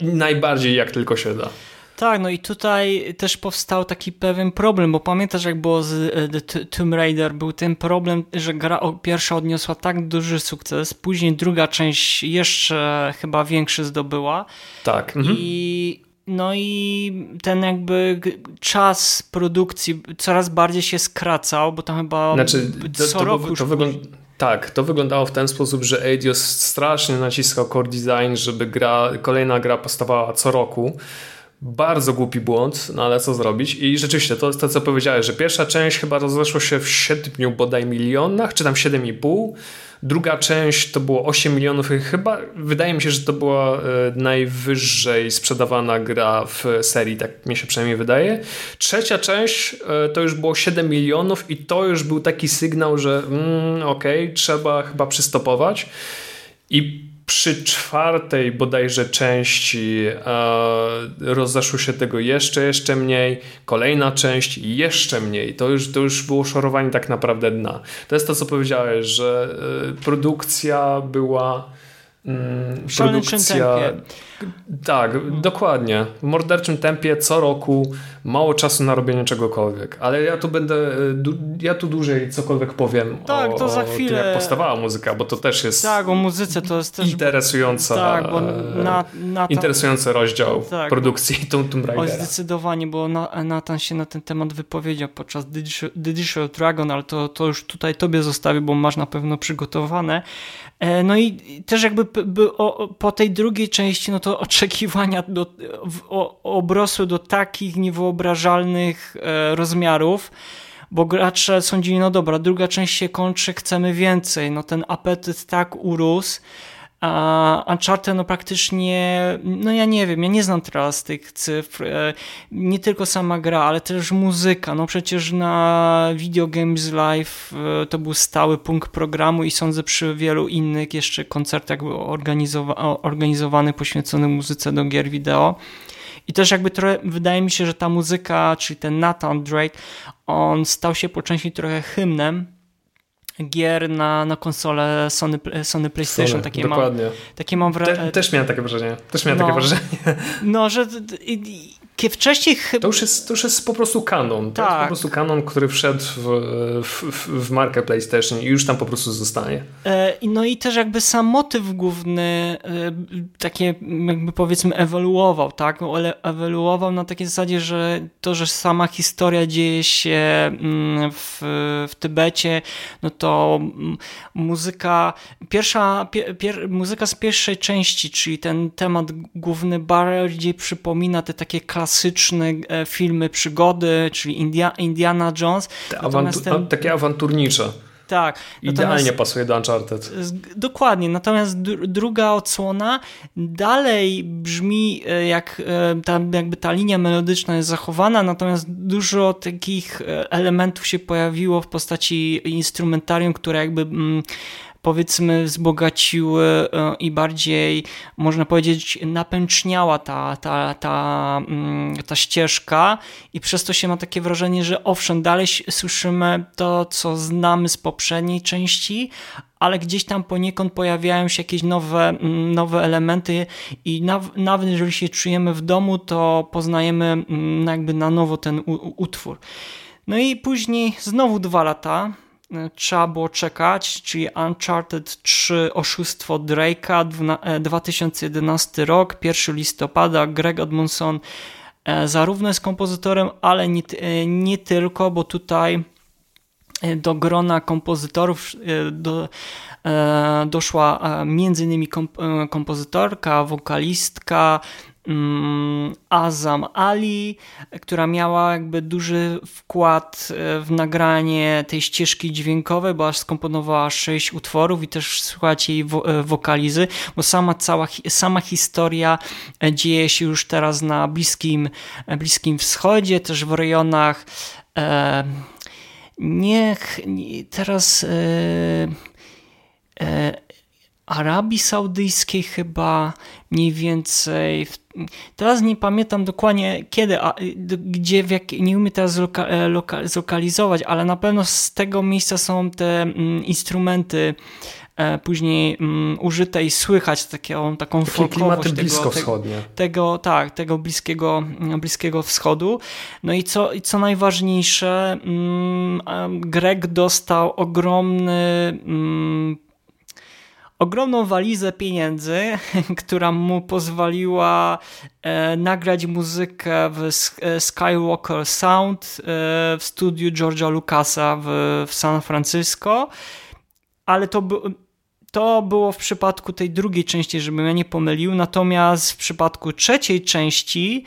najbardziej jak tylko się da. Tak, no i tutaj też powstał taki pewien problem, bo pamiętasz jak było z e, The Tomb Raider, był ten problem, że gra pierwsza odniosła tak duży sukces, później druga część jeszcze chyba większy zdobyła. Tak. Mhm. I no i ten jakby czas produkcji coraz bardziej się skracał, bo tam chyba znaczy, to, co to, roku to, wygląda tak, to wyglądało w ten sposób, że Eidos strasznie naciskał core design, żeby gra, kolejna gra powstawała co roku bardzo głupi błąd, no ale co zrobić? I rzeczywiście, to jest to, co powiedziałeś, że pierwsza część chyba rozeszła się w 7 bodaj milionach, czy tam 7,5. Druga część to było 8 milionów i chyba wydaje mi się, że to była e, najwyżej sprzedawana gra w serii, tak mi się przynajmniej wydaje. Trzecia część e, to już było 7 milionów i to już był taki sygnał, że mm, okej, okay, trzeba chyba przystopować. I przy czwartej bodajże części e, rozeszło się tego jeszcze, jeszcze mniej, kolejna część jeszcze mniej. To już, to już było szorowanie tak naprawdę dna. To jest to, co powiedziałeś, że e, produkcja była mm, produkcja... Tak, dokładnie. W morderczym tempie co roku mało czasu na robienie czegokolwiek. Ale ja tu będę, e, ja tu dłużej cokolwiek powiem tak, o, to za chwilę... tym, jak powstawała muzyka, bo to też jest tak, o muzyce to jest też interesująca, tak, bo na, na interesujący rozdział tak, produkcji Tomb, Tomb Raidera. Zdecydowanie, bo Nathan się na ten temat wypowiedział podczas Digital Dragon, ale to, to już tutaj tobie zostawię, bo masz na pewno przygotowane. E, no i też jakby po tej drugiej części, no to oczekiwania do, obrosły do takich niewyobrażalnych e, rozmiarów, bo gracze sądzili, no dobra, druga część się kończy, chcemy więcej, no ten apetyt tak urósł, a Uncharted no praktycznie, no ja nie wiem, ja nie znam teraz tych cyfr, e, nie tylko sama gra, ale też muzyka, no przecież na Video Games Live e, to był stały punkt programu i sądzę przy wielu innych jeszcze koncertach organizowa organizowany poświęcony muzyce do gier wideo. I też jakby trochę, wydaje mi się, że ta muzyka, czyli ten Nathan Drake, on stał się po części trochę hymnem gier na, na konsolę Sony, Sony PlayStation. Sony, takie dokładnie. Mam, takie mam wrażenie. Te, też miałem takie wrażenie. Też miałem no, takie wrażenie. No, że kiedy wcześniej To już jest, to już jest po prostu kanon. Tak. To jest po tak. prostu kanon, który wszedł w, w, w markę PlayStation i już tam po prostu zostanie. E, no i też jakby sam motyw główny e, takie jakby powiedzmy ewoluował, tak? Ewoluował na takiej zasadzie, że to, że sama historia dzieje się mm, w, w Tybecie, no to mm, muzyka, pierwsza, pier, muzyka z pierwszej części, czyli ten temat główny bardziej przypomina te takie klasy klasyczne e, filmy przygody, czyli India, Indiana Jones. Awantu ten... Takie awanturnicze. Tak. Idealnie pasuje do Uncharted. Dokładnie. Natomiast druga odsłona dalej brzmi e, jak e, ta, jakby ta linia melodyczna jest zachowana, natomiast dużo takich elementów się pojawiło w postaci instrumentarium, które jakby mm, powiedzmy wzbogaciły e, i bardziej, można powiedzieć, napęczniała ta, ta, ta, mm, ta ścieżka i przez to się ma takie wrażenie, że owszem, dalej słyszymy to, co znamy z poprzedniej części, ale gdzieś tam poniekąd pojawiają się jakieś nowe, mm, nowe elementy i nawet jeżeli się czujemy w domu, to poznajemy mm, jakby na nowo ten utwór. No i później znowu dwa lata, trzeba było czekać, czyli Uncharted 3 Oszustwo Drake'a 2011 e, rok, 1 listopada, Greg Edmondson e, zarówno jest kompozytorem, ale nie, e, nie tylko, bo tutaj do grona kompozytorów do, doszła między innymi kompozytorka, wokalistka, Azam Ali, która miała jakby duży wkład e, w nagranie tej ścieżki dźwiękowej, bo aż skomponowała sześć utworów i też słuchać jej e, wokalizy, bo sama cała sama historia e, dzieje się już teraz na Bliskim, Bliskim Wschodzie, też w rejonach e, niech teraz e, Arabii Saudyjskiej chyba mniej więcej. Teraz nie pamiętam dokładnie kiedy, a, gdzie, w jak, nie umiem teraz loka, e, loka, zlokalizować, ale na pewno z tego miejsca są te mm, instrumenty e, później mm, użyte i słychać taką, taką Takie klimaty bliskowschodnie. Tego, tego, tak, tego bliskiego, bliskiego wschodu. No i co, i co najważniejsze, mm, Greg dostał ogromny mm, ogromną walizę pieniędzy, która mu pozwoliła e, nagrać muzykę w e, Skywalker Sound e, w studiu George'a Lucasa w, San Francisco, ale to, to było w przypadku tej drugiej części, żebym ja nie pomylił, natomiast w przypadku trzeciej części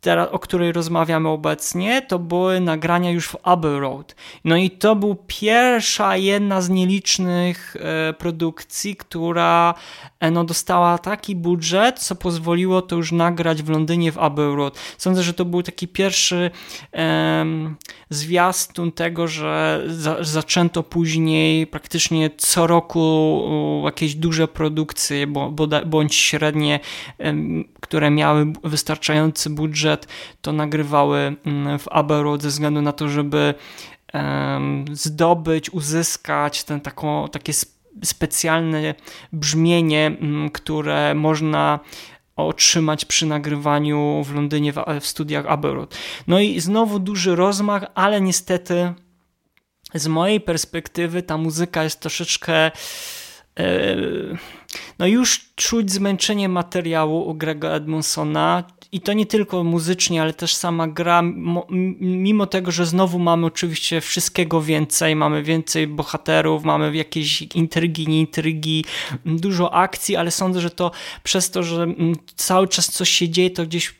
teraz, o której rozmawiamy obecnie, to były nagrania już w Abbey Road. No i to był pierwsza, jedna z nielicznych e, produkcji, która e, no, dostała taki budżet, co pozwoliło to już nagrać w Londynie w Abbey Road. Sądzę, że to był taki pierwszy e, zwiastun tego, że za, zaczęto później praktycznie co roku jakieś duże produkcje, bo, bądź średnie, które miały wystarczający budżet, to nagrywały mm, w Abbey Road ze względu na to, żeby zdobyć, uzyskać ten taką, takie specjalne brzmienie, mm, które można otrzymać przy nagrywaniu w Londynie w, studiach Abbey Road. No i znowu duży rozmach, ale niestety z mojej perspektywy ta muzyka jest troszeczkę e, no już czuć zmęczenie materiału u Grega Edmondsona i to nie tylko muzycznie, ale też sama gra, mimo tego, że znowu mamy oczywiście wszystkiego więcej, mamy więcej bohaterów, mamy jakieś intrygi, nie intrygi, dużo akcji, ale sądzę, że to przez to, że cały czas coś się dzieje, to gdzieś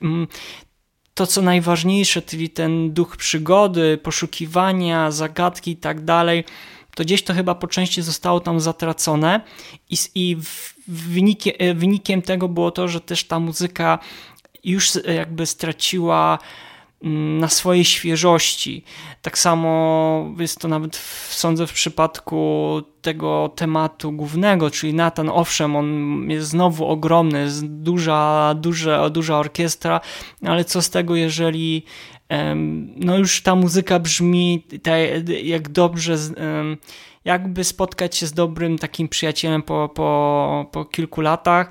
to, co najważniejsze, czyli ten duch przygody, poszukiwania, zagadki i tak dalej, to gdzieś to chyba po części zostało tam zatracone. I, i wynikiem, wynikiem tego było to, że też ta muzyka już jakby straciła mm, na swojej świeżości. Tak samo jest to nawet w, sądzę w przypadku tego tematu głównego, czyli Nathan, owszem, on jest znowu ogromny, jest duża, duża, duża orkiestra, ale co z tego, jeżeli no już ta muzyka brzmi jak dobrze, jakby spotkać się z dobrym takim przyjacielem po, po, po kilku latach,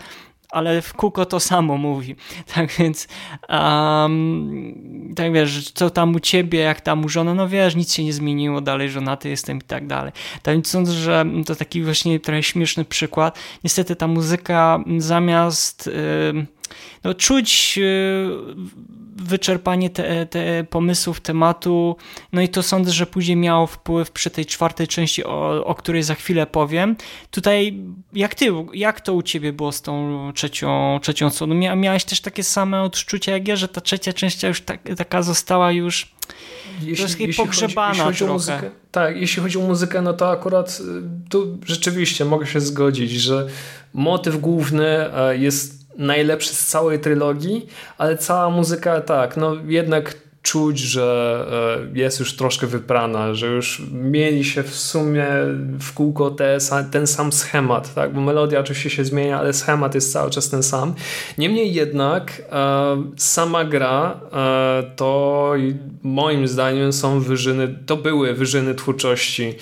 ale w kółko to samo mówi. Tak więc, um, tak wiesz, co tam u ciebie, jak tam u żony, no wiesz, nic się nie zmieniło, dalej żonaty jestem i tak dalej. Tak więc sądzę, że to taki właśnie trochę śmieszny przykład. Niestety ta muzyka zamiast... Yy, no, czuć y, wyczerpanie te, te pomysłów tematu, no i to sądzę, że później miało wpływ przy tej czwartej części, o, o której za chwilę powiem. Tutaj, jak ty, jak to u ciebie było z tą trzecią, trzecią słoną? Mia, miałeś też takie same odczucia jak ja, że ta trzecia część już tak, taka została już jeśli, jeśli pogrzebana chodzi, jeśli chodzi o muzykę, Tak, jeśli chodzi o muzykę, no to akurat y, tu rzeczywiście mogę się zgodzić, że motyw główny e, jest najlepszy z całej trylogii, ale cała muzyka tak, no jednak czuć, że e, jest już troszkę wyprana, że już mieli się w sumie w kółko te, ten sam schemat, tak? bo melodia oczywiście się zmienia, ale schemat jest cały czas ten sam. Niemniej jednak e, sama gra e, to moim zdaniem są wyżyny, to były wyżyny twórczości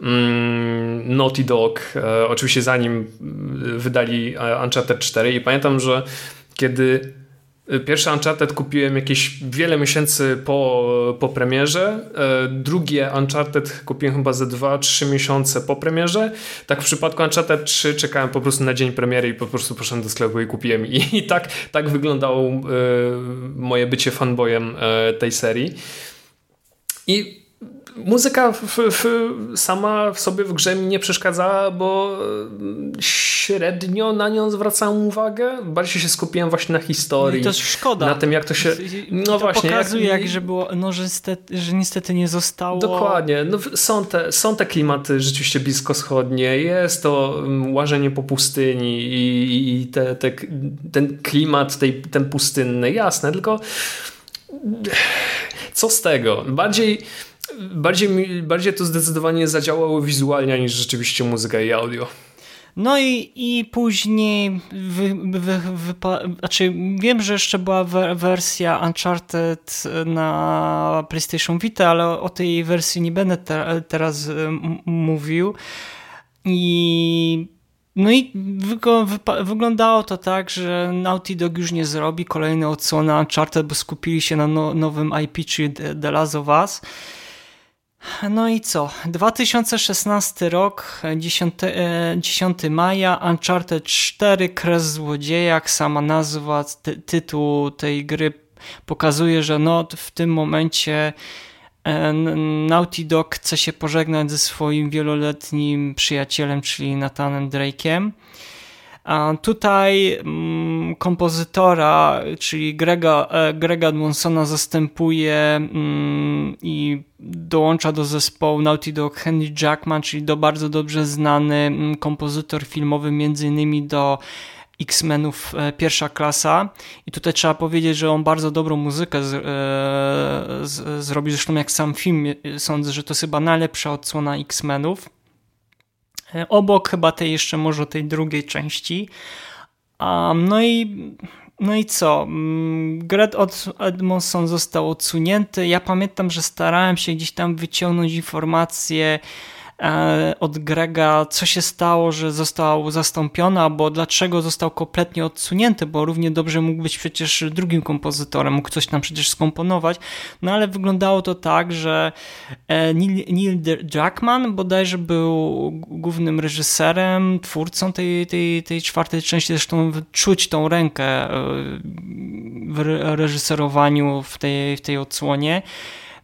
mm, Naughty Dog, oczywiście zanim wydali Uncharted 4 i pamiętam, że kiedy Pierwszy Uncharted kupiłem jakieś wiele miesięcy po, po premierze. E, drugie Uncharted kupiłem chyba ze 2-3 miesiące po premierze. Tak w przypadku Uncharted 3 czekałem po prostu na dzień premiery i po prostu poszedłem do sklepu i kupiłem. I, i tak, tak wyglądało e, moje bycie fanboyem tej serii. I muzyka w, w, sama w sobie w grze mi nie przeszkadzała, bo średnio na nią zwracałem uwagę. Bardziej się skupiłem właśnie na historii. No to szkoda. Na tym, jak to się... No to właśnie. pokazuje, jak, jak że było, no, że, niestety, że niestety nie zostało... Dokładnie. No, są, te, są te klimaty rzeczywiście bliskoschodnie. Jest to mm, łażenie po pustyni i, i te, te, ten klimat tej, ten pustynny. Jasne, tylko co z tego? Bardziej, bardziej, bardziej to zdecydowanie zadziałało wizualnie niż rzeczywiście muzyka i audio. No i, i później wy, wy, wypa, znaczy wiem, że jeszcze była wersja Uncharted na PlayStation Vita, ale o tej wersji nie będę te, teraz mówił. I no i wyglądało to tak, że Naughty Dog już nie zrobi kolejnej odsłony Uncharted, bo skupili się na no nowym IP, czyli The Last of Us. No i co? 2016 rok, 10, 10 e, maja, Uncharted 4, Kres Złodzieja, jak sama nazwa, ty, tytuł tej gry pokazuje, że no w tym momencie e, Naughty Dog chce się pożegnać ze swoim wieloletnim przyjacielem, czyli Nathanem Drake'em. Tutaj mm, kompozytora, czyli Grega, e, Grega Edmonsona zastępuje mm, i dołącza do zespołu Naughty Dog Henry Jackman, czyli do bardzo dobrze znany mm, kompozytor filmowy, między innymi do X-Menów e, pierwsza klasa. I tutaj trzeba powiedzieć, że on bardzo dobrą muzykę z, e, z, zrobił, zresztą jak sam film sądzę, że to jest chyba najlepsza odsłona X-Menów obok chyba tej jeszcze może tej drugiej części. No i no i co? Mm, Gret od Edmondson został odsunięty. Ja pamiętam, że starałem się gdzieś tam wyciągnąć informacje od Grega, co się stało, że został zastąpiony, albo dlaczego został kompletnie odsunięty, bo równie dobrze mógł być przecież drugim kompozytorem, mógł coś tam przecież skomponować, no ale wyglądało to tak, że e, Neil, Neil Druckmann bodajże był głównym reżyserem, twórcą tej, tej, tej czwartej części, zresztą czuć tą rękę e, w reżyserowaniu w tej, w tej odsłonie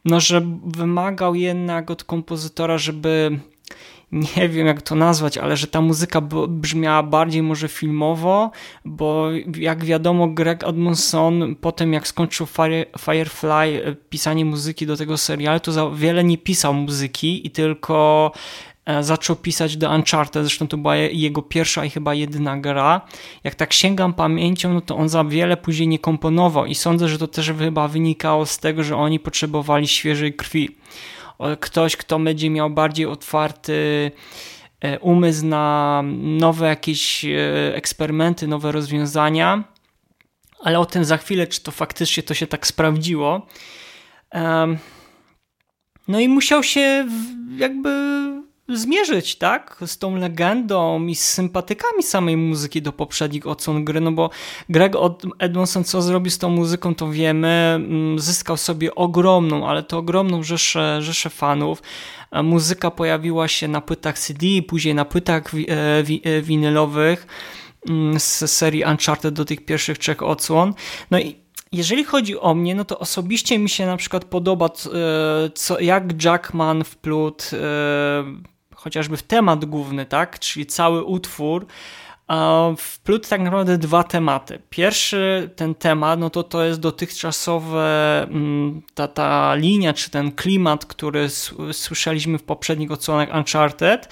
no, że wymagał jednak od kompozytora, żeby nie wiem jak to nazwać, ale że ta muzyka brzmiała bardziej może filmowo, bo jak wiadomo Greg Edmondson potem jak skończył Fire, Firefly e, pisanie muzyki do tego serialu, to za wiele nie pisał muzyki i tylko zaczął pisać do Uncharted, zresztą to była jego pierwsza i chyba jedyna gra. Jak tak sięgam pamięcią, no to on za wiele później nie komponował i sądzę, że to też chyba wynikało z tego, że oni potrzebowali świeżej krwi. Ktoś, kto będzie miał bardziej otwarty e, umysł na nowe jakieś e, eksperymenty, nowe rozwiązania, ale o tym za chwilę, czy to faktycznie to się tak sprawdziło. No i musiał się jakby zmierzyć, tak, z tą legendą i z sympatykami samej muzyki do poprzednich odsłon gry, no bo Greg Edmondson co zrobił z tą muzyką, to wiemy, mm, zyskał sobie ogromną, ale to ogromną rzeszę, rzeszę fanów. Muzyka pojawiła się na płytach CD, później na płytach e, e, winylowych mm, z serii Uncharted do tych pierwszych trzech odsłon. No i jeżeli chodzi o mnie, no to osobiście mi się na przykład podoba, e, co, jak Jackman wplótł chociażby w temat główny, tak, czyli cały utwór, wplótł tak naprawdę dwa tematy. Pierwszy ten temat, no to to jest dotychczasowe, mm, ta, ta linia, czy ten klimat, który słyszeliśmy w poprzednich odsłonach Uncharted,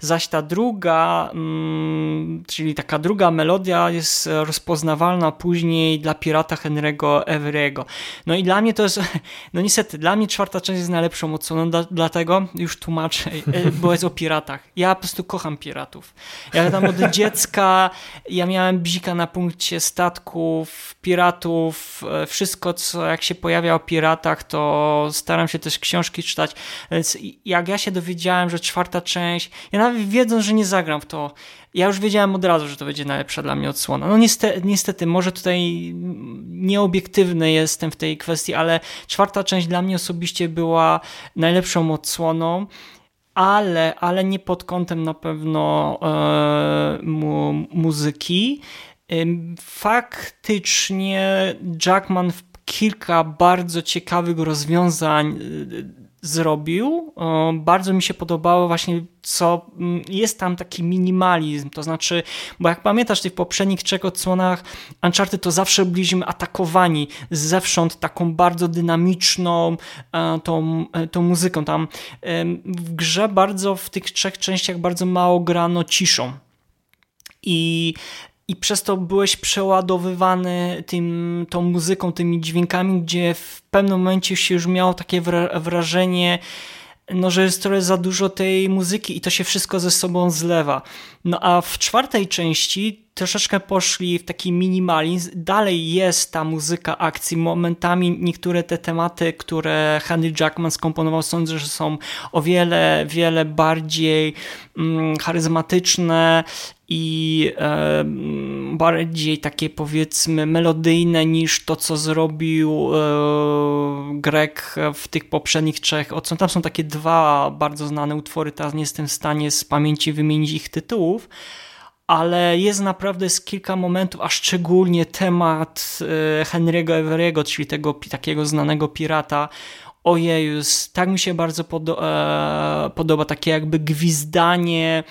zaś ta druga, mm, czyli taka druga melodia jest rozpoznawalna później dla pirata Henry'ego Everego. No i dla mnie to jest, no niestety, dla mnie czwarta część jest najlepszą odsłoną, dlatego już tłumaczę, bo jest o piratach. Ja po prostu kocham piratów. Ja tam od dziecka ja miałem bzika na punkcie statków, piratów, e, wszystko co jak się pojawia o piratach, to staram się też książki czytać, więc jak ja się dowiedziałem, że czwarta część, ja nawet wiedząc, że nie zagram w to, ja już wiedziałem od razu, że to będzie najlepsza dla mnie odsłona. No niestety, niestety może tutaj nieobiektywny jestem w tej kwestii, ale czwarta część dla mnie osobiście była najlepszą odsłoną ale, ale nie pod kątem na pewno e, mu, muzyki. Faktycznie Jackman kilka bardzo ciekawych rozwiązań zrobił. Bardzo mi się podobało właśnie, co mm, jest tam taki minimalizm, to znaczy, bo jak pamiętasz w tych poprzednich trzech odsłonach Uncharted, to zawsze byliśmy atakowani zewsząd taką bardzo dynamiczną e, tą, e, tą muzyką. Tam w grze bardzo, w tych trzech częściach bardzo mało grano ciszą. I i przez to byłeś przeładowywany tym, tą muzyką, tymi dźwiękami, gdzie w pewnym momencie się już miało takie wrażenie, no, że jest trochę za dużo tej muzyki i to się wszystko ze sobą zlewa. No a w czwartej części troszeczkę poszli w taki minimalizm. Dalej jest ta muzyka akcji. Momentami niektóre te tematy, które Henry Jackman skomponował, sądzę, że są o wiele, wiele bardziej mm, charyzmatyczne i e, bardziej takie powiedzmy melodyjne niż to, co zrobił e, Greg w tych poprzednich trzech. Tam są takie dwa bardzo znane utwory, teraz nie jestem w stanie z pamięci wymienić ich ale jest naprawdę z kilka momentów, a szczególnie temat e, Henry'ego Everego, czyli tego takiego znanego pirata, ojejus, tak mi się bardzo podo e, podoba, takie jakby gwizdanie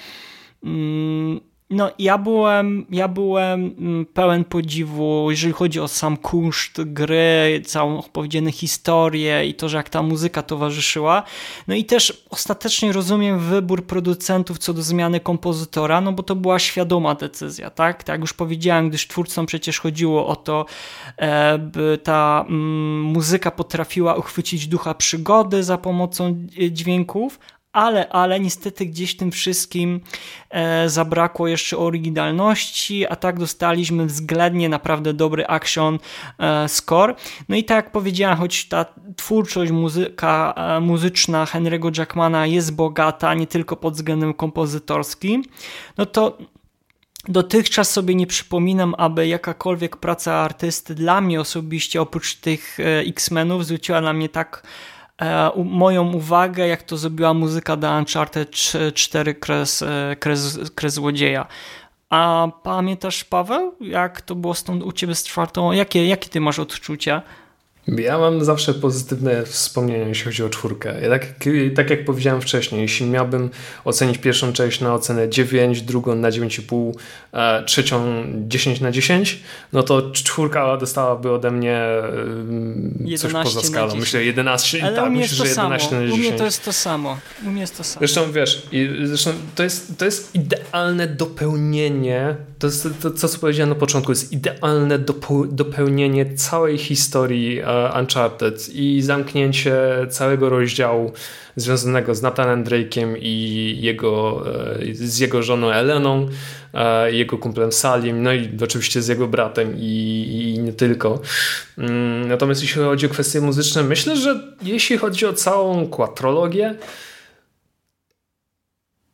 mm, no, ja byłem, ja byłem mm, pełen podziwu, jeżeli chodzi o sam kunszt gry, całą opowiedzianą historię i to, że jak ta muzyka towarzyszyła. No i też ostatecznie rozumiem wybór producentów co do zmiany kompozytora, no bo to była świadoma decyzja, tak? Tak jak już powiedziałem, gdyż twórcom przecież chodziło o to, e, by ta mm, muzyka potrafiła uchwycić ducha przygody za pomocą e, dźwięków, ale, ale niestety gdzieś tym wszystkim e, zabrakło jeszcze oryginalności, a tak dostaliśmy względnie naprawdę dobry action e, score. No i tak jak powiedziałem, choć ta twórczość muzyka, e, muzyczna Henry'ego Jackmana jest bogata, nie tylko pod względem kompozytorskim, no to Dotychczas sobie nie przypominam, aby jakakolwiek praca artysty dla mnie osobiście, oprócz tych e, X-Menów, zwróciła na mnie tak moją uwagę, jak to zrobiła muzyka do Uncharted 4 Kres, e, Kres, Kres Złodzieja. A pamiętasz, Paweł, jak to było stąd u ciebie z czwartą? Jakie, jakie ty masz odczucia? Ja mam zawsze pozytywne wspomnienia, jeśli chodzi o czwórkę. Ja tak, tak jak powiedziałem wcześniej, jeśli miałbym ocenić pierwszą część na ocenę 9, drugą na 9,5, e, trzecią 10 na 10, no to czwórka dostałaby ode mnie e, coś poza skalą. Myślę 11, Ale tak, myślę, że 11 samo. na 10. U mnie to jest to samo. U mnie jest to samo. Zresztą wiesz, zresztą to jest, to jest idealne dopełnienie, to jest to, to co powiedziałem na początku, jest idealne dopełnienie całej historii e, Uncharted i zamknięcie całego rozdziału związanego z Nathanem Drake'iem i jego, e, z jego żoną Eleną, e, jego kumplem Salim, no i oczywiście z jego bratem i, i nie tylko. Mm, natomiast jeśli chodzi o kwestie muzyczne, myślę, że jeśli chodzi o całą kłatrologię,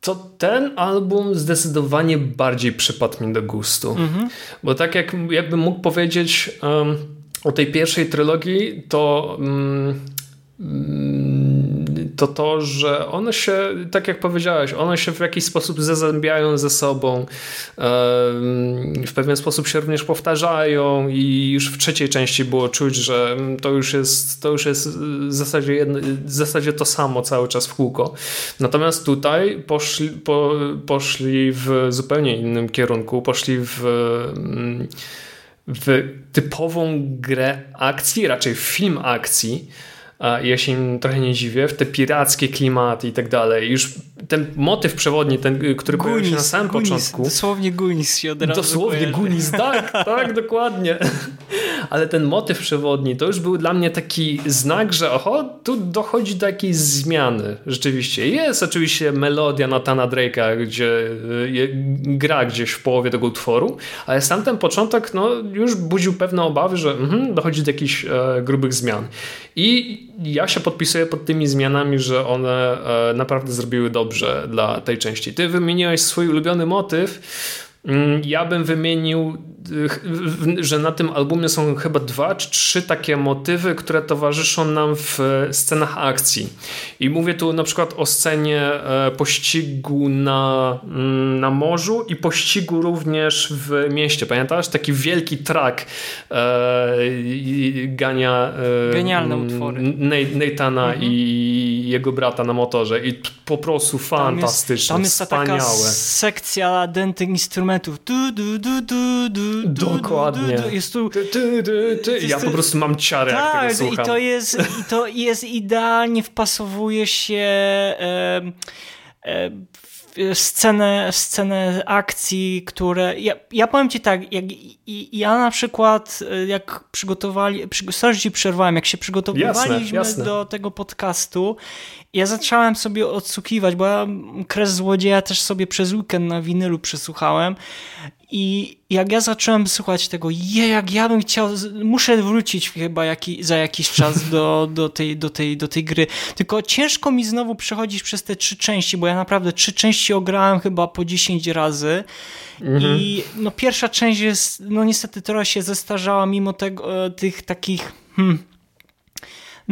to ten album zdecydowanie bardziej przypadł mi do gustu. Mhm. Bo tak jak jakbym mógł powiedzieć, um, o tej pierwszej trylogii to mm, to to, że one się, tak jak powiedziałeś, one się w jakiś sposób zazębiają ze sobą, w pewien sposób się również powtarzają i już w trzeciej części było czuć, że to już jest, to już jest w zasadzie, jedno, w zasadzie to samo cały czas w kółko. Natomiast tutaj poszli, po, poszli w zupełnie innym kierunku, poszli w w typową grę akcji, raczej film akcji, ja się im trochę nie dziwię, w te pirackie klimaty i tak dalej. Już ten motyw przewodni, ten, który Gunis, pojawił się na samym Gunis, początku. Dosłownie Gunis się od razu Dosłownie. Gunis, tak, tak, dokładnie. Ale ten motyw przewodni to już był dla mnie taki znak, że oho, tu dochodzi do jakiejś zmiany. Rzeczywiście. Jest oczywiście melodia Natana Drake'a, gdzie y, gra gdzieś w połowie tego utworu, ale sam ten początek no, już budził pewne obawy, że mm, dochodzi do jakichś e, grubych zmian. I ja się podpisuję pod tymi zmianami, że one e, naprawdę zrobiły dobrze dla tej części. Ty wymieniłeś swój ulubiony motyw. Mm, ja bym wymienił, że na tym albumie są chyba dwa czy trzy takie motywy, które towarzyszą nam w scenach akcji. I mówię tu na przykład o scenie e, pościgu na, mm, na morzu i pościgu również w mieście. Pamiętasz? Taki wielki track e, gania e, Genialne utwory. Nathana mhm. i jego brata na motorze i po prostu fantastyczne, tam jest, tam jest wspaniałe. taka sekcja denty instrumentów. Du, du, du, du, du, Dokładnie. Du, du, jest tu... Ty, ty, ty, ty. Ja po prostu mam ciarę, tak, jak tego słucham. i to jest, i to jest idealnie wpasowuje się e, e, scenę, scenę akcji, które. Ja, ja powiem ci tak, jak, ja na przykład, jak przygotowali. Sorry, ci przerwałem, jak się przygotowywaliśmy jasne, jasne. do tego podcastu, ja zacząłem sobie odsłuchiwać, bo ja Kres Złodzieja też sobie przez weekend na winylu przesłuchałem i jak ja zacząłem słuchać tego, je, jak ja bym chciał, muszę wrócić chyba jaki, za jakiś czas do, do, tej, do, tej, do tej gry. Tylko ciężko mi znowu przechodzić przez te trzy części, bo ja naprawdę trzy części ograłem chyba po 10 razy. Mhm. I no, pierwsza część jest, no niestety trochę się zestarzała mimo tego, e, tych takich. Hmm,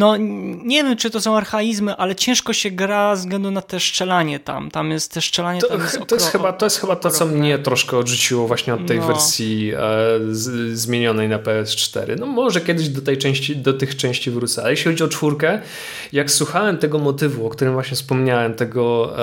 no nie wiem, czy to są archaizmy, ale ciężko się gra ze względu na te szczelanie tam. Tam jest te szczelanie to, tam jest to, jest chyba, to jest chyba to, co mnie troszkę odrzuciło właśnie od tej no. wersji e, z, zmienionej na PS4. No może kiedyś do tej części, do tych części wrócę. Ale jeśli chodzi o czwórkę, jak słuchałem tego motywu, o którym właśnie wspomniałem, tego,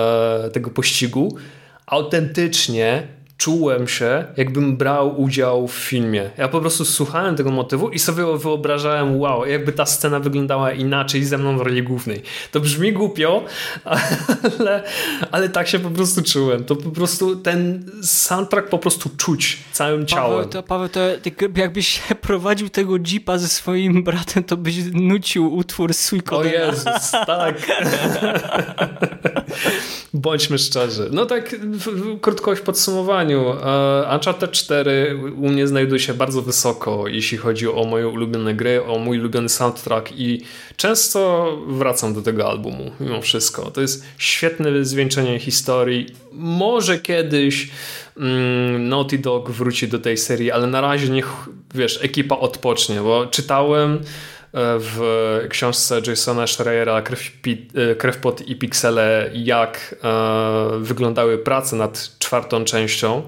e, tego pościgu, autentycznie czułem się, jakbym brał udział w filmie. Ja po prostu słuchałem tego motywu i sobie wyobrażałem, wow, jakby ta scena wyglądała inaczej ze mną w roli głównej. To brzmi głupio, ale, ale tak się po prostu czułem. To po prostu ten soundtrack po prostu czuć całym ciałem. Paweł, to, Paweł, to jakbyś prowadził tego jeepa ze swoim bratem, to byś nucił utwór Suikoden. O Jezus, tak. Bądźmy szczerzy. No tak, krótko w podsumowaniu. E, Uncharted 4 u mnie znajduje się bardzo wysoko, jeśli chodzi o moje ulubione gry, o mój ulubiony soundtrack i często wracam do tego albumu, mimo wszystko. To jest świetne zwieńczenie historii. Może kiedyś mm, Naughty Dog wróci do tej serii, ale na razie niech, wiesz, ekipa odpocznie, bo czytałem w książce Jasona Schreiera Krew, e, Krew i Piksele jak e, wyglądały prace nad czwartą częścią,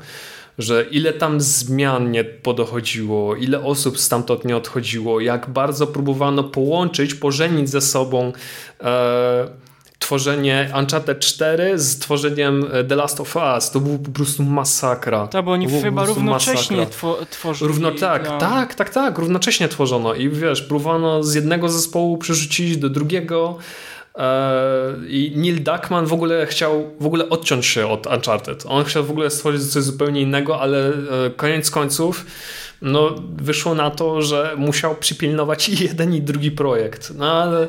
że ile tam zmian nie podochodziło, ile osób stamtąd nie odchodziło, jak bardzo próbowano połączyć, pożenić ze sobą e, tworzenie Uncharted 4 z tworzeniem e, The Last of Us. To był po prostu masakra. Tak, bo oni chyba równocześnie tworzyli. Równo, tak, no. tak, tak, tak, równocześnie tworzono i wiesz, próbowano z jednego zespołu przerzucić do drugiego e, i Neil Duckman w ogóle chciał w ogóle odciąć się od Uncharted. On chciał w ogóle stworzyć coś zupełnie innego, ale e, koniec końców no, wyszło na to, że musiał przypilnować i jeden i drugi projekt. No ale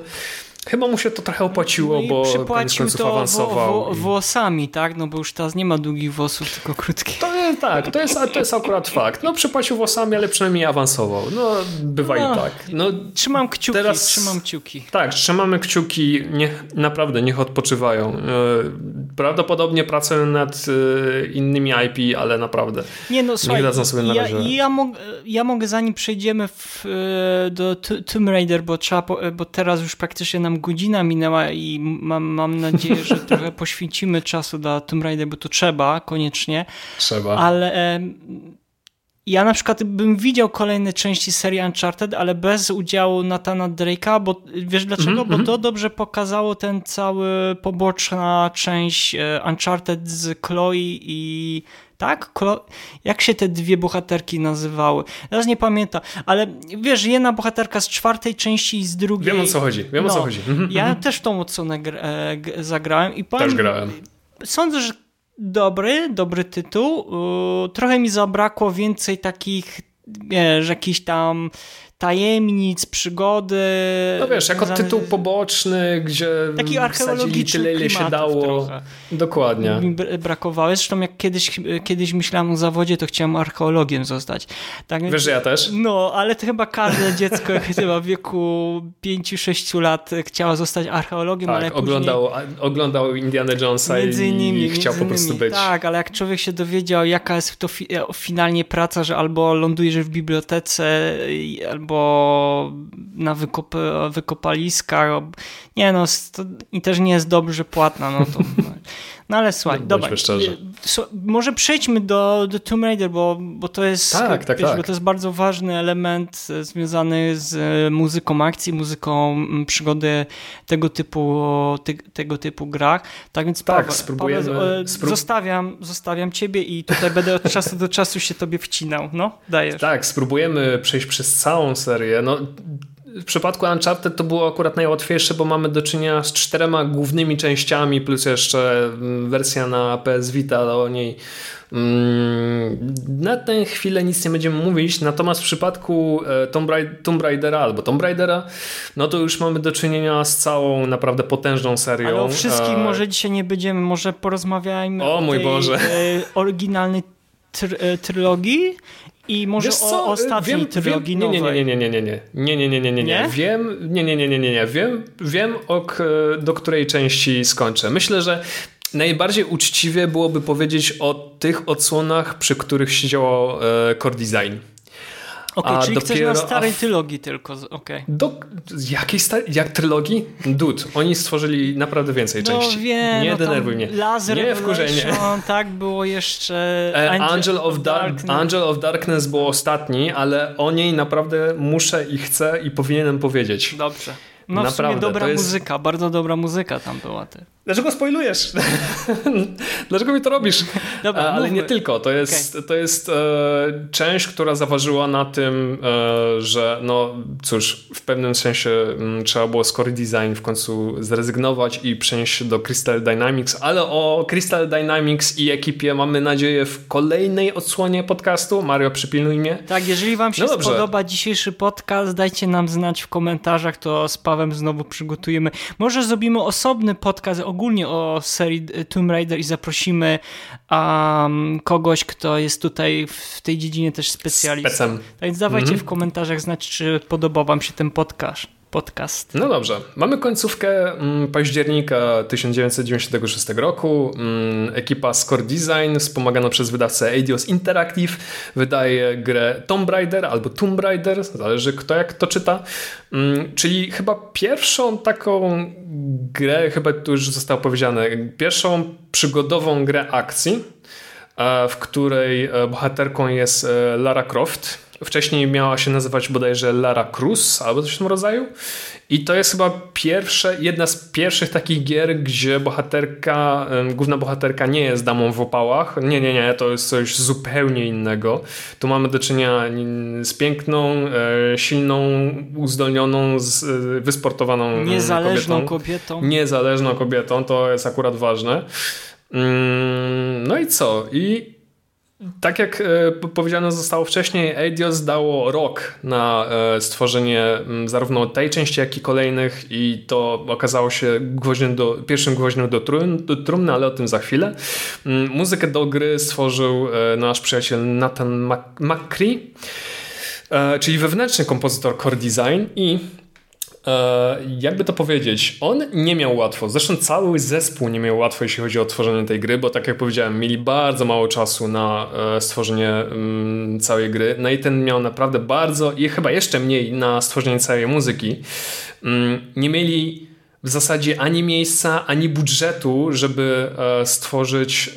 Chyba mu się to trochę opłaciło, no bo przypłacił to awansował. Wo, włosami, tak? No bo już teraz nie ma długich włosów, tylko krótkich. To jest, tak, to jest, to jest akurat fakt. No przypłacił włosami, ale przynajmniej awansował. No bywa no, i tak. No, trzymam kciuki, teraz, trzymam kciuki. Tak, trzymamy kciuki. Niech, naprawdę, niech odpoczywają. E, prawdopodobnie pracują nad e, innymi IP, ale naprawdę nie, no, słuchaj, dadzą sobie na razie. Ja, ja, mog, ja mogę zanim przejdziemy w, e, do Tomb Raider, bo, trzeba, bo teraz już praktycznie nam godzina minęła i mam, mam nadzieję, że trochę poświęcimy czasu dla Tomb Raider, bo to trzeba koniecznie. Trzeba. Ale ja na przykład bym widział kolejne części serii Uncharted, ale bez udziału Natana Drake'a, bo wiesz dlaczego? Mm -hmm. Bo mhm. to dobrze pokazało ten cały poboczna część e, Uncharted z Chloe i tak? Jak się te dwie bohaterki nazywały? Teraz nie pamiętam, ale wiesz, jedna bohaterka z czwartej części i z drugiej. Wiem o co chodzi, wiem no, o co no. chodzi. Mhm, ja mhm. też w tą odsłonę e, zagrałem i powiem, Też grałem. Sądzę, że dobry, dobry tytuł. Trochę mi zabrakło więcej takich, wiesz, jakichś tam tajemnic, przygody. No wiesz, jako tytuł poboczny, gdzie taki archeologiczny tyle, ile się dało. Trochę. Dokładnie. Mi brakowało. Zresztą jak kiedyś, kiedyś myślałem o zawodzie, to chciałem archeologiem zostać. Tak, wiesz, ja też? No, ale to chyba każde dziecko chyba w wieku 5-6 lat chciało zostać archeologiem, tak, ale oglądał, później... oglądał Indiana Jonesa między innymi, i chciał po prostu być. Tak, ale jak człowiek się dowiedział, jaka jest to fi finalnie praca, że albo lądujesz w bibliotece, albo albo na wykop, wykopaliskach. Nie no, i też nie jest dobrze płatna, no to No ale słuchaj, dobra, może przejdźmy do, do Tomb Raider, bo, bo to jest tak, tak, wiesz, tak. Bo to jest bardzo ważny element e, związany z e, muzyką akcji, muzyką przygody tego typu, te, tego typu grach. Tak więc tak, Paweł, spróbujemy, Paweł, sprób... zostawiam, zostawiam ciebie i tutaj będę od czasu do czasu się tobie wcinał. No, dajesz. Tak, spróbujemy przejść przez całą serię. No, w przypadku Uncharted to było akurat najłatwiejsze, bo mamy do czynienia z czterema głównymi częściami, plus jeszcze mm, wersja na PS Vita, ale o niej mm, na tę chwilę nic nie będziemy mówić, natomiast w przypadku e, Tomb, Tomb Raidera albo Tomb Raidera, no to już mamy do czynienia z całą naprawdę potężną serią. Ale o wszystkich e, może dzisiaj nie będziemy, może porozmawiajmy o, o mój tej Boże. E, oryginalnej tr trylogii i może o ostatniej wiem, trylogii wiem, nie, nie, nie, nie, nie, nie, nie, nie, nie, nie, nie, nie, wiem, nie, nie, nie, nie, nie, nie, wiem, wiem ok, do której części skończę. Myślę, że najbardziej uczciwie byłoby powiedzieć o tych odsłonach, przy których siedziało e, core design. Okej, okay, czyli dopiero, chcesz na starej trylogii tylko. Okay. jakiej starej, jak trylogii? Dud, oni stworzyli naprawdę więcej no, części. Wiem, nie no denerwuj mnie. Laser nie wkurzenie. Tak, było jeszcze e, Angel, Angel, of Darkness. Angel of Darkness był ostatni, ale o niej naprawdę muszę i chcę i powinienem powiedzieć. Dobrze. No Naprawdę, w sumie dobra jest... muzyka, bardzo dobra muzyka tam była. Ty. Dlaczego spoilujesz? Dlaczego mi to robisz? Dobra, Ale mówmy. nie tylko. To jest, okay. to jest e, część, która zaważyła na tym, e, że no cóż, w pewnym sensie m, mm, trzeba było z core design w końcu zrezygnować i przenieść się do Crystal Dynamics, ale o Crystal Dynamics i ekipie mamy nadzieję w kolejnej odsłonie podcastu. Mario, przypilnuj mnie. Tak, jeżeli wam się no spodoba dzisiejszy podcast, dajcie nam znać w komentarzach, to z Znowu przygotujemy. Może zrobimy osobny podcast ogólnie o serii Tomb Raider i zaprosimy um, kogoś, kto jest tutaj w tej dziedzinie też specjalistą. Tak więc dawajcie mm -hmm. w komentarzach znać, czy podobał wam się ten podcast podcast. No dobrze. Mamy końcówkę mm, października 1996 roku. Mm, ekipa Score Design, wspomagana przez wydawcę Eidos Interactive, wydaje grę Tomb Raider albo Tomb Raider, zależy kto jak to czyta. Mm, czyli chyba pierwszą taką grę, chyba tu już zostało powiedziane, pierwszą przygodową grę akcji, e, w której e, bohaterką jest e, Lara Croft Wcześniej miała się nazywać bodajże Lara Cruz albo coś w tym rodzaju. I to jest chyba pierwsze, jedna z pierwszych takich gier, gdzie bohaterka, główna bohaterka nie jest damą w opałach. Nie, nie, nie, to jest coś zupełnie innego. Tu mamy do czynienia z piękną, e, silną, uzdolnioną, e, wysportowaną Niezależną kobietą. kobietą. Niezależną kobietą, to jest akurat ważne. Mm, no i co? I tak jak e, powiedziano zostało wcześniej, Eidos dało rok na e, stworzenie zarówno tej części, jak i kolejnych i to okazało się gwoździem do, pierwszym gwoździem do, do trumny, ale o tym za chwilę. Muzykę do gry stworzył e, nasz przyjaciel Nathan McCree, czyli wewnętrzny kompozytor core design i jakby to powiedzieć, on nie miał łatwo. Zresztą cały zespół nie miał łatwo, jeśli chodzi o tworzenie tej gry, bo tak jak powiedziałem, mieli bardzo mało czasu na e, stworzenie mm, całej gry. Nathan miał naprawdę bardzo i chyba jeszcze mniej na stworzenie całej muzyki. Mm, nie mieli w zasadzie ani miejsca, ani budżetu, żeby e, stworzyć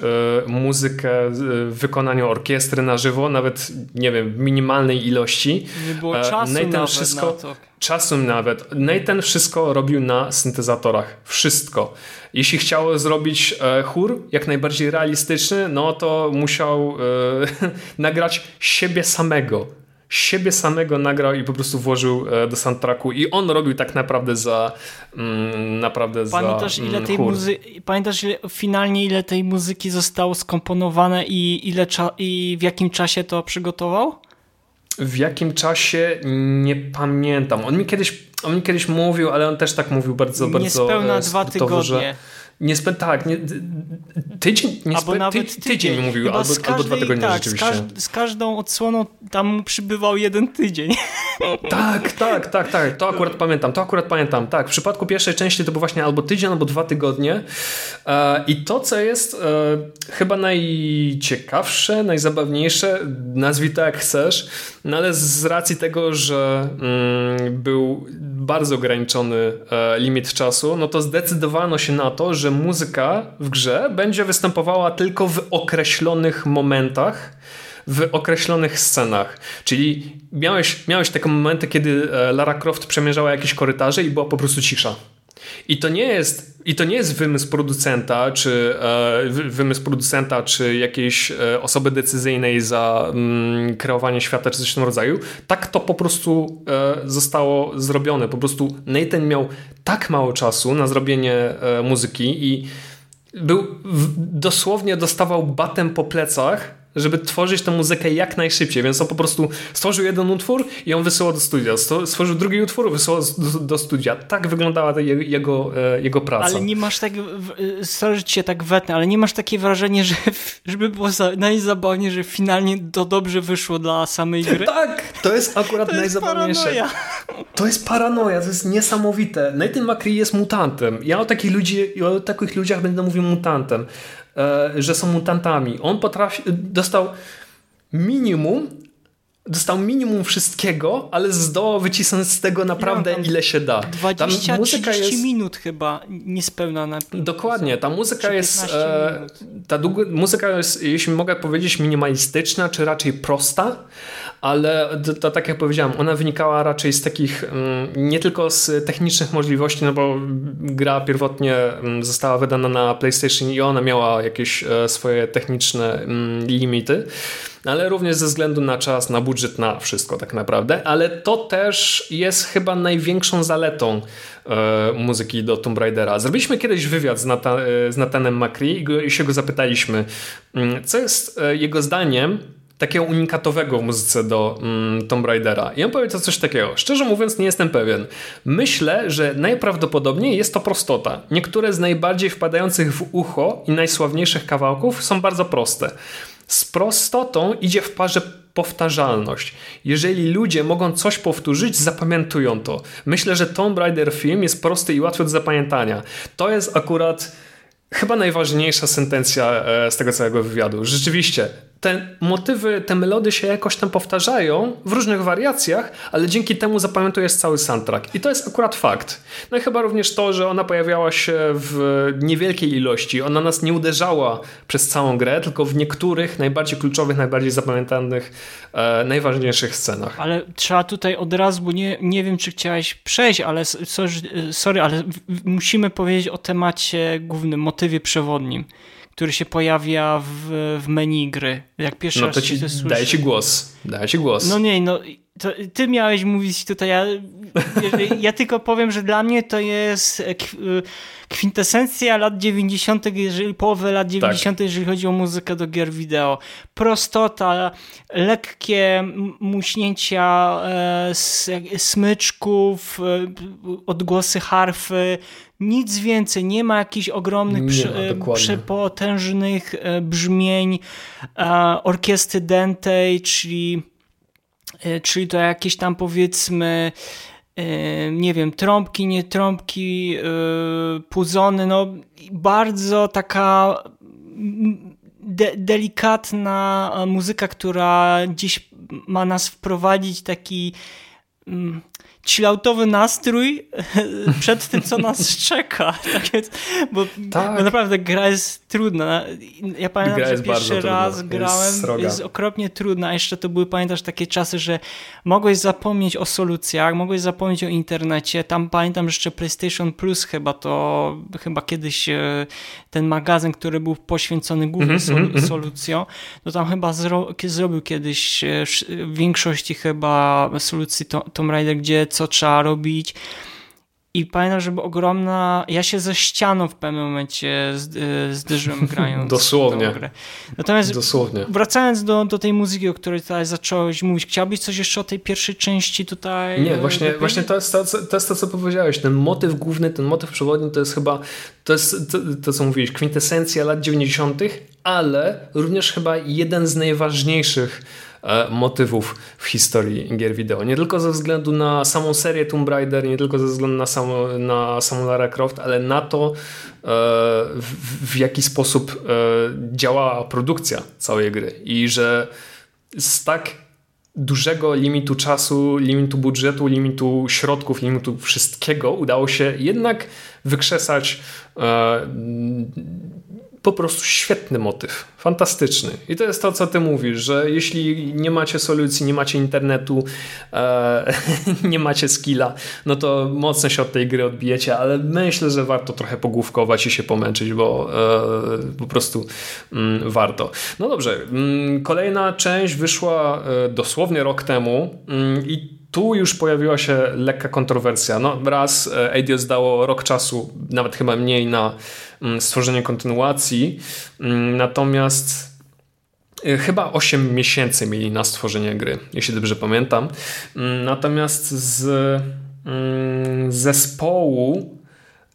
muzykę w wykonaniu orkiestry na żywo, nawet nie wiem, w minimalnej ilości. Nie było czasu Nathan nawet wszystko, na to czasu nawet. Nathan wszystko robił na syntezatorach. Wszystko. Jeśli chciał zrobić e, chór jak najbardziej realistyczny, no to musiał e, nagrać siebie samego. Siebie samego nagrał i po prostu włożył e, do soundtracku i on robił tak naprawdę za mm, naprawdę pamiętasz, za ile mm, tej muzy- Pamiętasz ile, finalnie ile tej muzyki zostało skomponowane i, ile i w jakim czasie to przygotował? w jakim czasie nie pamiętam. On mi kiedyś, on mi kiedyś mówił, ale on też tak mówił bardzo, bardzo Niespełna dwa tygodnie. Że, nie spę, tak, nie, tydzień, nie albo nawet ty, tydzień, mówił, albo, każdej, albo dwa tygodnie tak, rzeczywiście. Z, każ, z, każdą odsłoną tam przybywał jeden tydzień. Tak, tak, tak, tak, to akurat pamiętam, to akurat pamiętam, tak, w przypadku pierwszej części to był właśnie albo tydzień, albo dwa tygodnie e, i to, co jest e, chyba najciekawsze, najzabawniejsze, nazwij to jak chcesz, no ale z racji tego, że mm, był bardzo ograniczony e, limit czasu, no to zdecydowano się na to, że że muzyka w grze będzie występowała tylko w określonych momentach, w określonych scenach. Czyli miałeś, miałeś takie momenty, kiedy e, Lara Croft przemierzała jakieś korytarze i była po prostu cisza. I to nie jest, i to nie jest wymysł producenta, czy e, wymysł producenta, czy jakiejś e, osoby decyzyjnej za mm, kreowanie świata, czy coś w tym rodzaju. Tak to po prostu e, zostało zrobione. Po prostu Nathan miał tak mało czasu na zrobienie e, muzyki i był dosłownie dostawał batem po plecach żeby tworzyć tę muzykę jak najszybciej, więc on po prostu stworzył jeden utwór i on wysyłał do studia, stworzył drugi utwór, wysyłał do, do studia. Tak wyglądała jego, e, jego praca. Ale nie masz tak, sorry, że cię tak wetnę, ale nie masz takie wrażenie, że żeby było najzabawniej, że finalnie to dobrze wyszło dla samej gry? Tak, to jest akurat to najzabawniejsze. Jest to jest paranoja, to jest niesamowite. Nathan McCree jest mutantem. Ja o takich, ludzi, o takich ludziach będę mówił mutantem. E, że są mutantami. On potrafi, dostał minimum dostał minimum wszystkiego, ale zdołał wycisnąć z tego naprawdę ile się da. 20-30 jest... minut chyba niespełna na Dokładnie, ta muzyka jest e, ta długo, muzyka jest, jeśli mogę powiedzieć, minimalistyczna, czy raczej prosta, ale to, to, tak jak powiedziałem, ona wynikała raczej z takich mm, nie tylko z technicznych możliwości, no bo gra pierwotnie mm, została wydana na PlayStation i ona miała jakieś e, swoje techniczne mm, limity, ale również ze względu na czas, na budżet, na wszystko tak naprawdę, ale to też jest chyba największą zaletą e, muzyki do Tomb Raidera. Zrobiliśmy kiedyś wywiad z, Nathan, e, z Nathanem Macri i, go, i się go zapytaliśmy, co jest jego zdaniem takiego unikatowego w muzyce do mm, Tomb Raidera. I on powiedział coś takiego. Szczerze mówiąc, nie jestem pewien. Myślę, że najprawdopodobniej jest to prostota. Niektóre z najbardziej wpadających w ucho i najsławniejszych kawałków są bardzo proste. Z prostotą idzie w parze powtarzalność. Jeżeli ludzie mogą coś powtórzyć, zapamiętują to. Myślę, że Tomb Raider film jest prosty i łatwy do zapamiętania. To jest akurat chyba najważniejsza sentencja e, z tego całego wywiadu. Rzeczywiście, te motywy, te melody się jakoś tam powtarzają w różnych wariacjach, ale dzięki temu zapamiętujesz cały soundtrack. I to jest akurat fakt. No i chyba również to, że ona pojawiała się w niewielkiej ilości. Ona nas nie uderzała przez całą grę, tylko w niektórych najbardziej kluczowych, najbardziej zapamiętanych, e, najważniejszych scenach. Ale trzeba tutaj od razu, bo nie, nie wiem, czy chciałeś przejść, ale sorry, sorry ale musimy powiedzieć o temacie głównym, motywie przewodnim który się pojawia w, w menu gry. Jak pierwszy no raz to ci, daję ci głos. Daję ci głos. No nie, no ty miałeś mówić tutaj, ja, ja tylko powiem, że dla mnie to jest e, kwintesencja lat 90., jeżeli połowy lat 90., tak. jeżeli chodzi o muzykę do gier wideo. Prostota, lekkie muśnięcia e, smyczków, e, odgłosy harfy, nic więcej, nie ma jakichś ogromnych, nie przepotężnych brzmień orkiestry dentej, czyli E, czyli to jakieś tam powiedzmy e, nie wiem, trąbki, nie trąbki, e, puzony, no bardzo taka de delikatna muzyka, która gdzieś ma nas wprowadzić taki mm, chilloutowy nastrój przed tym, co nas czeka. Tak więc, bo, tak. bo, naprawdę gra jest trudna. Ja pamiętam, gra że pierwszy raz trudna. grałem, jest, jest, okropnie trudna. A jeszcze to były, pamiętasz, takie czasy, że mogłeś zapomnieć o solucjach, mogłeś zapomnieć o internecie. Tam pamiętam jeszcze PlayStation Plus chyba to, chyba kiedyś e, ten magazyn, który był poświęcony głównie mm -hmm, solucjom, to tam chyba zro zrobił kiedyś e, w większości chyba solucji Tomb Raider, gdzie co trzeba robić. I pamiętam, że była ogromna. Ja się ze ścianą w pewnym momencie y, zderzyłem grając. Dosłownie. Grę. Natomiast Dosłownie. wracając do, do tej muzyki, o której tutaj zacząłeś mówić, chciałbyś coś jeszcze o tej pierwszej części tutaj. Nie, właśnie, właśnie to, jest to, to jest to, co powiedziałeś. Ten motyw główny, ten motyw przewodni to jest chyba to, jest to, to co mówiłeś, kwintesencja lat 90., ale również chyba jeden z najważniejszych motywów w historii gier wideo. Nie tylko ze względu na samą serię Tomb Raider, nie tylko ze względu na, samo, na samą Lara Croft, ale na to, e, w, w jaki sposób e, działa produkcja całej gry i że z tak dużego limitu czasu, limitu budżetu, limitu środków, limitu wszystkiego udało się jednak wykrzesać e, po prostu świetny motyw, fantastyczny. I to jest to, co ty mówisz, że jeśli nie macie solucji, nie macie internetu, e, nie macie skilla, no to mocno się od tej gry odbijecie, ale myślę, że warto trochę pogłówkować i się pomęczyć, bo e, po prostu mm, warto. No dobrze, mm, kolejna część wyszła e, dosłownie rok temu mm, i tu już pojawiła się lekka kontrowersja. No, raz e, Eidos dało rok czasu, nawet chyba mniej na stworzenie kontynuacji, mm, natomiast e, chyba 8 miesięcy mieli na stworzenie gry, jeśli dobrze pamiętam. Mm, natomiast z zespołu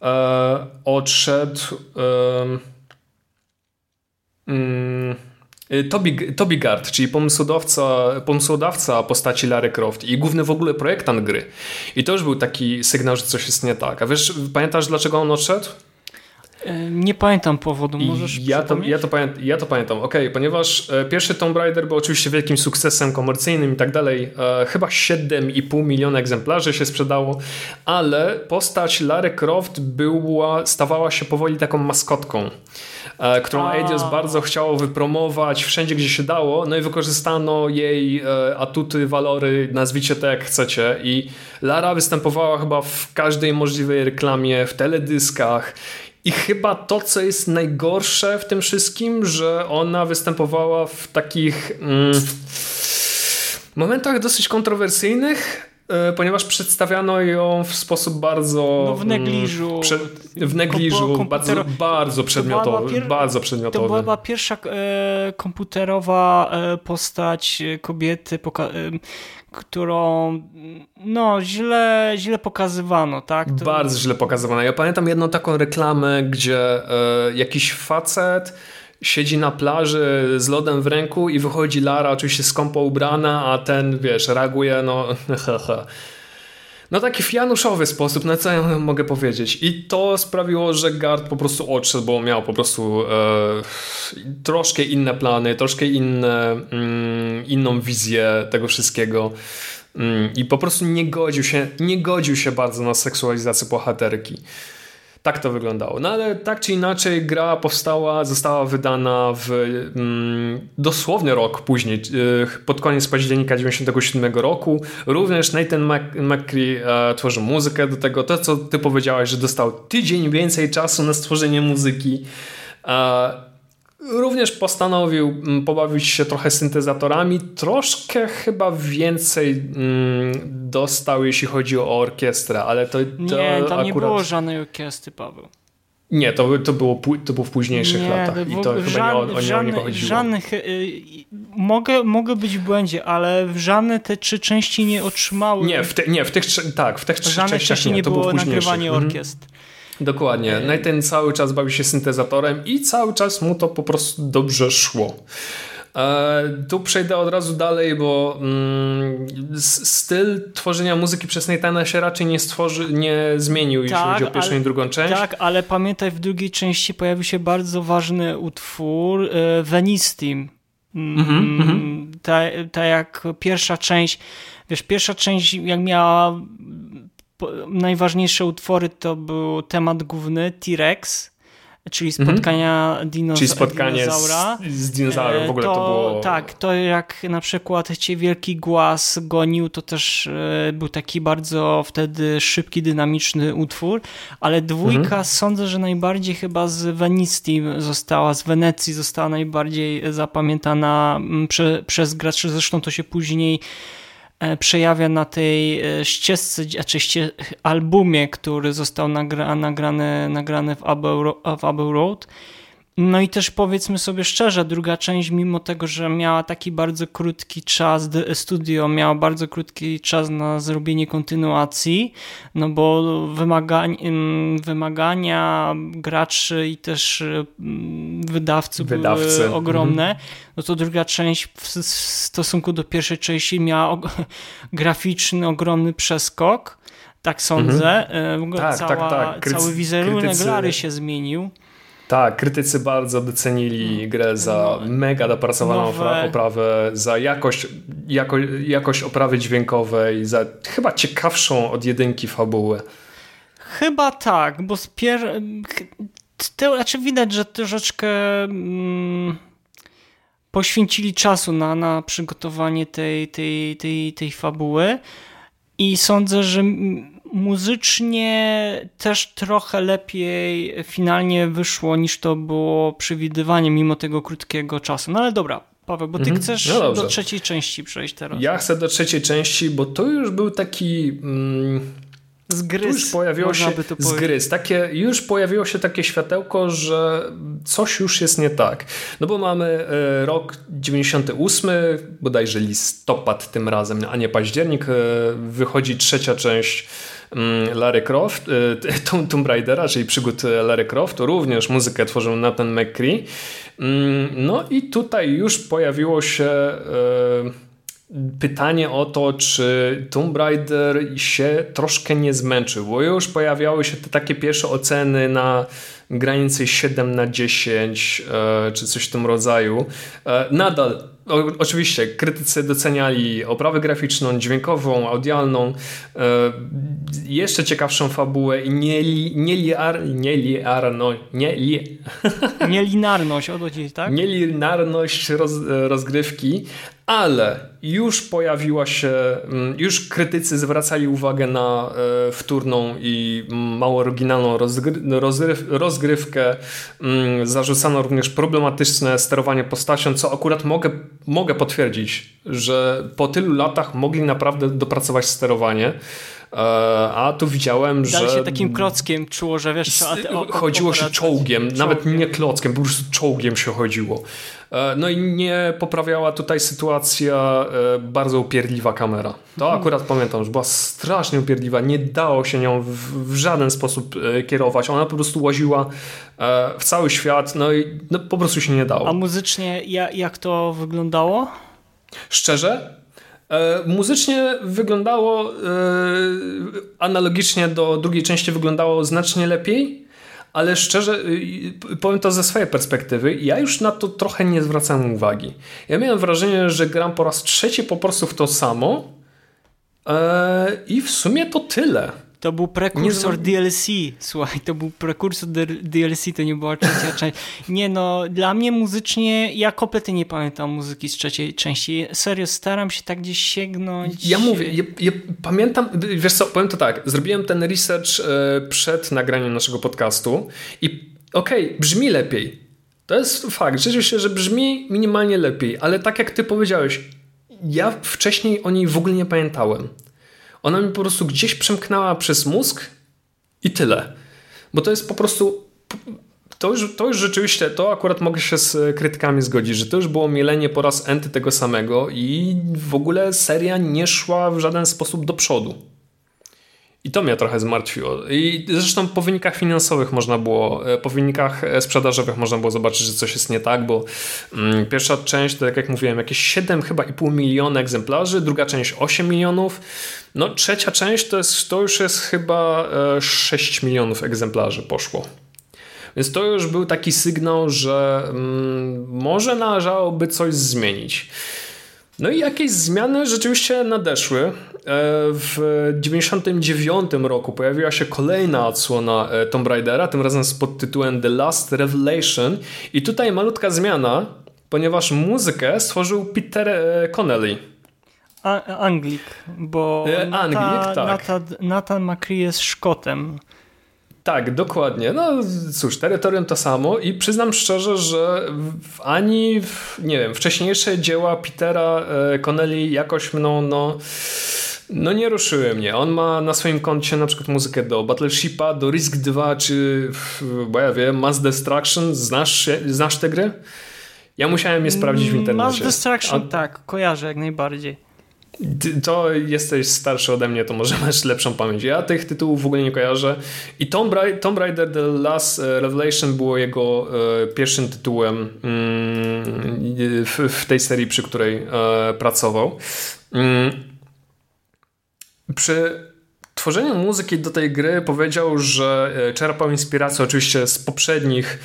e, odszedł Y, Toby, Gard, czyli pomysłodawca, pomysłodawca postaci Lara Croft i główny w ogóle projektant gry. I to już był taki sygnał, że coś jest nie tak. A wiesz, pamiętasz dlaczego on odszedł? E, nie pamiętam powodu, możesz ja to, ja, to pamię ja to pamiętam, okej, okay, ponieważ e, pierwszy Tomb Raider był oczywiście wielkim sukcesem komercyjnym i tak dalej. E, chyba 7,5 miliona egzemplarzy się sprzedało, ale postać Lara Croft była, stawała się powoli taką maskotką. Którą Eidos bardzo chciało wypromować wszędzie, gdzie się dało, no i wykorzystano jej atuty, walory, nazwijcie to jak chcecie. I Lara występowała chyba w każdej możliwej reklamie, w teledyskach i chyba to, co jest najgorsze w tym wszystkim, że ona występowała w takich mm, momentach dosyć kontrowersyjnych, E, ponieważ przedstawiano ją w sposób bardzo... No w negliżu. Prze, w negliżu, bardzo, bardzo przedmiotowy. Pier... bardzo przedmiotowy. To była pierwsza e, komputerowa e, postać kobiety, poka- e, którą no źle, źle pokazywano, tak? To... Bardzo źle pokazywano. Ja pamiętam jedną taką reklamę, gdzie e, jakiś facet siedzi na plaży z lodem w ręku i wychodzi Lara, oczywiście skąpo ubrana, a ten, wiesz, reaguje, no, no taki fianuszowy sposób, na co ja mogę powiedzieć. I to sprawiło, że Gard po prostu odszedł, bo miał po prostu e, troszkę inne plany, troszkę inne, mm, inną wizję tego wszystkiego. Mm, I po prostu nie godził się, nie godził się bardzo na seksualizację bohaterki. Tak to wyglądało. No ale tak czy inaczej gra powstała, została wydana w mm, dosłownie rok później, y, pod koniec października 97 roku. Również Nathan McCree e, tworzył muzykę do tego. To, co ty powiedziałaś, że dostał tydzień więcej czasu na stworzenie muzyki. E, Również postanowił mm, pobawić się trochę syntezatorami, troszkę chyba więcej mm, dostał, jeśli chodzi o orkiestrę, ale to, to Nie, tam akurat... nie było żadnej orkiestry, Paweł. Nie, to, to, było, to było w późniejszych nie, latach i to chyba żadne, nie o, o żadne, nie chodziło. Żadnych, y, mogę, mogę być w błędzie, ale żadne te trzy części nie otrzymały... Nie, w, te, nie, w tych, tak, w tych trzech częściach nie, nie to było, było nagrywanie mhm. Dokładnie. Nathan cały czas bawi się syntezatorem i cały czas mu to po prostu dobrze szło. E, tu przejdę od razu dalej, bo mm, styl tworzenia muzyki przez Nathana się raczej nie, stworzy, nie zmienił, tak, jeśli chodzi o pierwszą ale, i drugą część. Tak, ale pamiętaj, w drugiej części pojawił się bardzo ważny utwór e, Venice Team. Mm, mm ta, ta jak pierwsza część, wiesz, pierwsza część jak miała najważniejsze utwory to był temat główny T-Rex, czyli mhm. spotkania mhm. dinoza czyli spotkanie dinozaura. Z, z dinozaurem, w ogóle to, to, było... Tak, to jak na przykład cię wielki głaz gonił, to też e, był taki bardzo wtedy szybki, dynamiczny utwór, ale dwójka mhm. sądzę, że najbardziej chyba z Venicji została, z Wenecji została najbardziej zapamiętana prze, przez graczy, zresztą to się później E, przejawia na tej e, ścieżce, znaczy ście, albumie, który został nagra, nagrany, nagrany w Abbey, w Abbey Road no i też powiedzmy sobie szczerze, druga część, mimo tego, że miała taki bardzo krótki czas, studio miało bardzo krótki czas na zrobienie kontynuacji, no bo wymagań, wymagania graczy i też wydawców Wydawcy. były ogromne, mhm. no to druga część w stosunku do pierwszej części miała graficzny, ogromny przeskok. Tak sądzę. Mhm. Tak, Cała, tak, tak. Krycy, cały wizerunek krytycy... Lary się zmienił. Tak, krytycy bardzo docenili mm. grę za mega dopracowaną nowe. oprawę, za jakość, jakość oprawy dźwiękowej, za chyba ciekawszą od jedynki fabułę. Chyba tak, bo spier... To, znaczy widać, że troszeczkę mm, poświęcili czasu na, na przygotowanie tej, tej, tej, tej fabuły i sądzę, że muzycznie też trochę lepiej finalnie wyszło niż to było przewidywanie mimo tego krótkiego czasu. No ale dobra, Paweł, bo ty mhm. chcesz no do trzeciej części przejść teraz. Ja chcę do trzeciej części, bo to już był taki... Mm Zgryz. Już pojawiło się zgryz. Takie, już pojawiło się takie światełko, że coś już jest nie tak. No bo mamy e, rok 98, bodajże listopad tym razem, a nie październik. E, wychodzi trzecia część Larry Croft, e, Tomb Raidera, czyli przygód Larry Croft. Również muzykę tworzył Nathan McCree. Mm, no i tutaj już pojawiło się pytanie o to, czy Tomb Raider się troszkę nie zmęczył, bo już pojawiały się te takie pierwsze oceny na granicy 7 na 10 e, czy coś w tym rodzaju. Nadal o, oczywiście krytycy doceniali oprawę graficzną, dźwiękową, audialną, e, jeszcze ciekawszą fabułę i nie, nie, liar, nie liarno, nie, li... nielinarność, o to tak? Nielinarność roz, rozgrywki, ale już pojawiła się, mm, już krytycy zwracali uwagę na e, wtórną i mało oryginalną rozgryw, rozgrywkę. Mm, zarzucano również problematyczne sterowanie postacią, co akurat mogę, mogę potwierdzić, że po tylu latach mogli naprawdę dopracować sterowanie. E, a tu widziałem, że... Dalej się takim klockiem czuło, że wiesz... O, o, chodziło się czołgiem, czołgiem, nawet nie klockiem, po prostu czołgiem się chodziło. E, no i nie poprawiała tutaj sytuacja e, bardzo upierdliwa kamera. To mhm. akurat pamiętam, że była strasznie upierdliwa. Nie dało się nią w, w żaden sposób kierować. Ona po prostu łaziła w cały świat, no i no, po prostu się nie dało. A muzycznie jak to wyglądało? Szczerze? E, muzycznie wyglądało, e, analogicznie do drugiej części, wyglądało znacznie lepiej, ale szczerze, e, powiem to ze swojej perspektywy, ja już na to trochę nie zwracałem uwagi. Ja miałem wrażenie, że gram po raz trzeci po prostu w to samo i w sumie to tyle. To był prekursor nie DLC. Słuchaj, to był prekursor DLC, to nie była trzecia część. Nie no, dla mnie muzycznie, ja kompletnie nie pamiętam muzyki z trzeciej części. Serio, staram się tak gdzieś sięgnąć. Ja mówię, ja, ja pamiętam, wiesz co, powiem to tak, zrobiłem ten research e, przed nagraniem naszego podcastu i okej, okay, brzmi lepiej. To jest fakt, rzeczywiście, że brzmi minimalnie lepiej, ale tak jak ty powiedziałeś, ja wcześniej o niej w ogóle nie pamiętałem. Ona mi po prostu gdzieś przemknęła przez mózg i tyle. Bo to jest po prostu. To już, to już rzeczywiście, to akurat mogę się z krytykami zgodzić, że to już było mielenie po raz enty tego samego i w ogóle seria nie szła w żaden sposób do przodu. I to mnie trochę zmartwiło. I zresztą po wynikach finansowych można było, e, po wynikach e, sprzedażowych można było zobaczyć, że coś jest nie tak, bo mm, pierwsza część, to tak jak mówiłem, jakieś 7 chyba i pół miliona egzemplarzy, druga część 8 milionów, no trzecia część to, jest, to już jest chyba 6 e, milionów egzemplarzy poszło. Więc to już był taki sygnał, że mm, może należałoby coś zmienić. No i jakieś zmiany rzeczywiście nadeszły. E, w 1999 roku pojawiła się kolejna odsłona e, Tomb Raidera, tym razem pod tytułem The Last Revelation. I tutaj malutka zmiana, ponieważ muzykę stworzył Peter e, Connelly. Anglik, bo Anglik, Nata, tak. Nathan, Nathan McCree jest Szkotem. Tak, dokładnie. No cóż, terytorium to samo i przyznam szczerze, że ani nie wiem, wcześniejsze dzieła Petera e, Connelly jakoś mną no, no nie ruszyły mnie. On ma na swoim koncie na przykład muzykę do Battleshipa, do Risk 2 czy bo ja wiem, Mass Destruction. Znasz, znasz te gry? Ja musiałem je sprawdzić w internecie. Mass Destruction, A... tak, kojarzę jak najbardziej to jesteś starszy ode mnie, to może masz lepszą pamięć. Ja tych tytułów w ogóle nie kojarzę. I Tomb, Ra Tomb Raider The Last e, Revelation było jego e, pierwszym tytułem mm, w, w, tej serii, przy której e, pracował. Mm, przy tworzeniu muzyki do tej gry powiedział, że czerpał inspirację oczywiście z poprzednich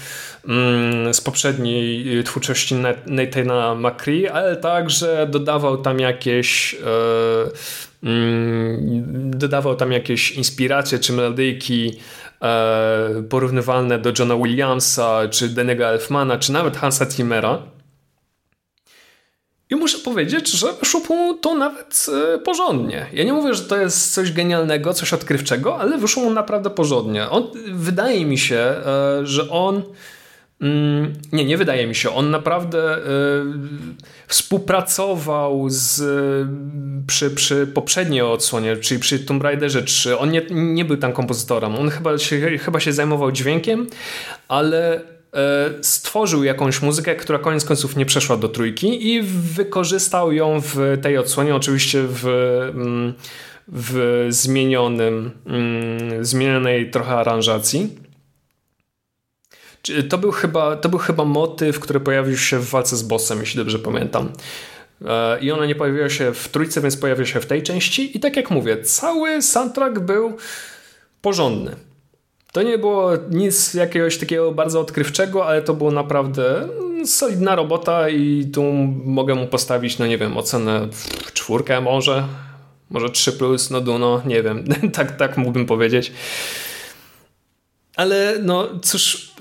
z poprzedniej twórczości Nathana McCree, ale także dodawał tam jakieś mm, dodawał tam jakieś inspiracje czy melodyjki porównywalne do Johna Williamsa, czy Denego Elfmana, czy nawet Hansa Zimmera. I muszę powiedzieć, że wyszło mu to nawet e, porządnie. Ja nie mówię, że to jest coś genialnego, coś odkrywczego, ale wyszło mu naprawdę porządnie. On, wydaje mi się, e, że on. Mm, nie, nie wydaje mi się. On naprawdę e, współpracował z, przy, przy poprzedniej odsłonie, czyli przy Tomb Raiderze 3. On nie, nie był tam kompozytorem. On chyba się, chyba się zajmował dźwiękiem, ale E, stworzył jakąś muzykę, która koniec końców nie przeszła do trójki i wykorzystał ją w tej odsłonie, oczywiście w, mm, w zmienionym, mm, zmienionej trochę aranżacji. To był, chyba, to był chyba motyw, który pojawił się w walce z bossem, jeśli dobrze pamiętam. E, I ona nie pojawiła się w trójce, więc pojawia się w tej części. I tak jak mówię, cały soundtrack był porządny. To nie było nic jakiegoś takiego bardzo odkrywczego, ale to było naprawdę solidna robota i tu mogę mu postawić, no nie wiem, ocenę czwórkę może, może 3 plus, no duno, nie wiem, tak, tak mógłbym powiedzieć. Ale no cóż,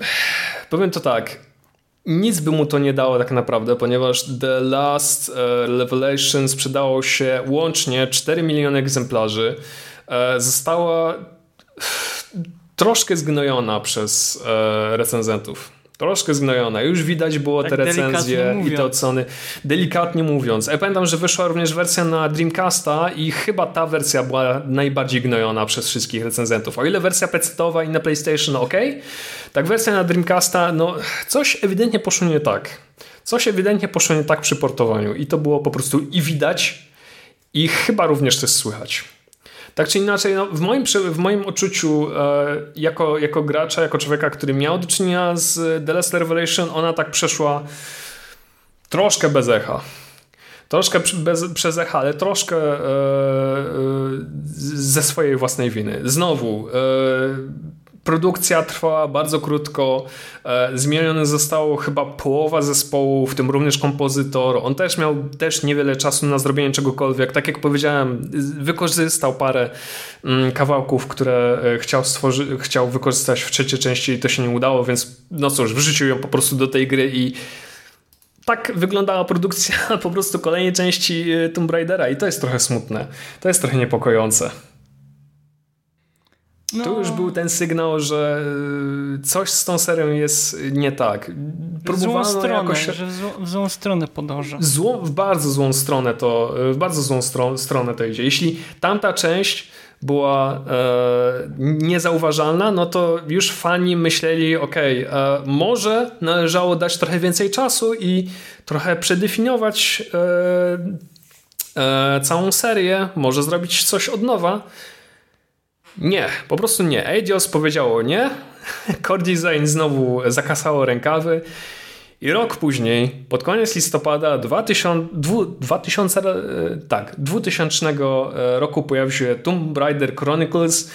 powiem to tak, nic by mu to nie dało tak naprawdę, ponieważ The Last uh, Revelation sprzedało się łącznie 4 miliony egzemplarzy. Uh, została troszkę zgnojona przez e, recenzentów. Troszkę zgnojona. Już widać było tak te recenzje i te oceny. Delikatnie mówiąc. Ja pamiętam, że wyszła również wersja na Dreamcasta i chyba ta wersja była najbardziej gnojona przez wszystkich recenzentów. O ile wersja PC-towa i na PlayStation ok, tak wersja na Dreamcasta, no coś ewidentnie poszło nie tak. Coś ewidentnie poszło nie tak przy portowaniu i to było po prostu i widać i chyba również też słychać. Tak czy inaczej, no, w, moim, w moim odczuciu e, jako, jako gracza, jako człowieka, który miał do czynienia z The Last Revelation, ona tak przeszła troszkę bez echa. Troszkę bez, przez echa, ale troszkę e, e, ze swojej własnej winy. Znowu, e, Produkcja trwała bardzo krótko. E, zmienione zostało chyba połowa zespołu, w tym również kompozytor. On też miał też niewiele czasu na zrobienie czegokolwiek. Tak jak powiedziałem, wykorzystał parę mm, kawałków, które e, chciał, stworzy- chciał wykorzystać w trzeciej części i to się nie udało, więc no cóż, wrzucił ją po prostu do tej gry i tak wyglądała produkcja po prostu kolejnej części e, Tomb Raidera i to jest trochę smutne. To jest trochę niepokojące. No. Tu już był ten sygnał, że y, coś z tą serią jest nie tak. Próbowano złą stronę, jakoś... że w złą, w złą stronę podąża. Złą, w bardzo złą stronę to, w bardzo złą stron, stronę to idzie. Jeśli tamta część była e, niezauważalna, no to już fani myśleli, ok, e, może należało dać trochę więcej czasu i trochę przedefiniować e, e całą serię, może zrobić coś od nowa, nie, po prostu nie. Eidos powiedziało nie. Core Design znowu zakasało rękawy. I rok później, pod koniec listopada 2000, 2000, tak, 2000 e, roku pojawił się Tomb Raider Chronicles,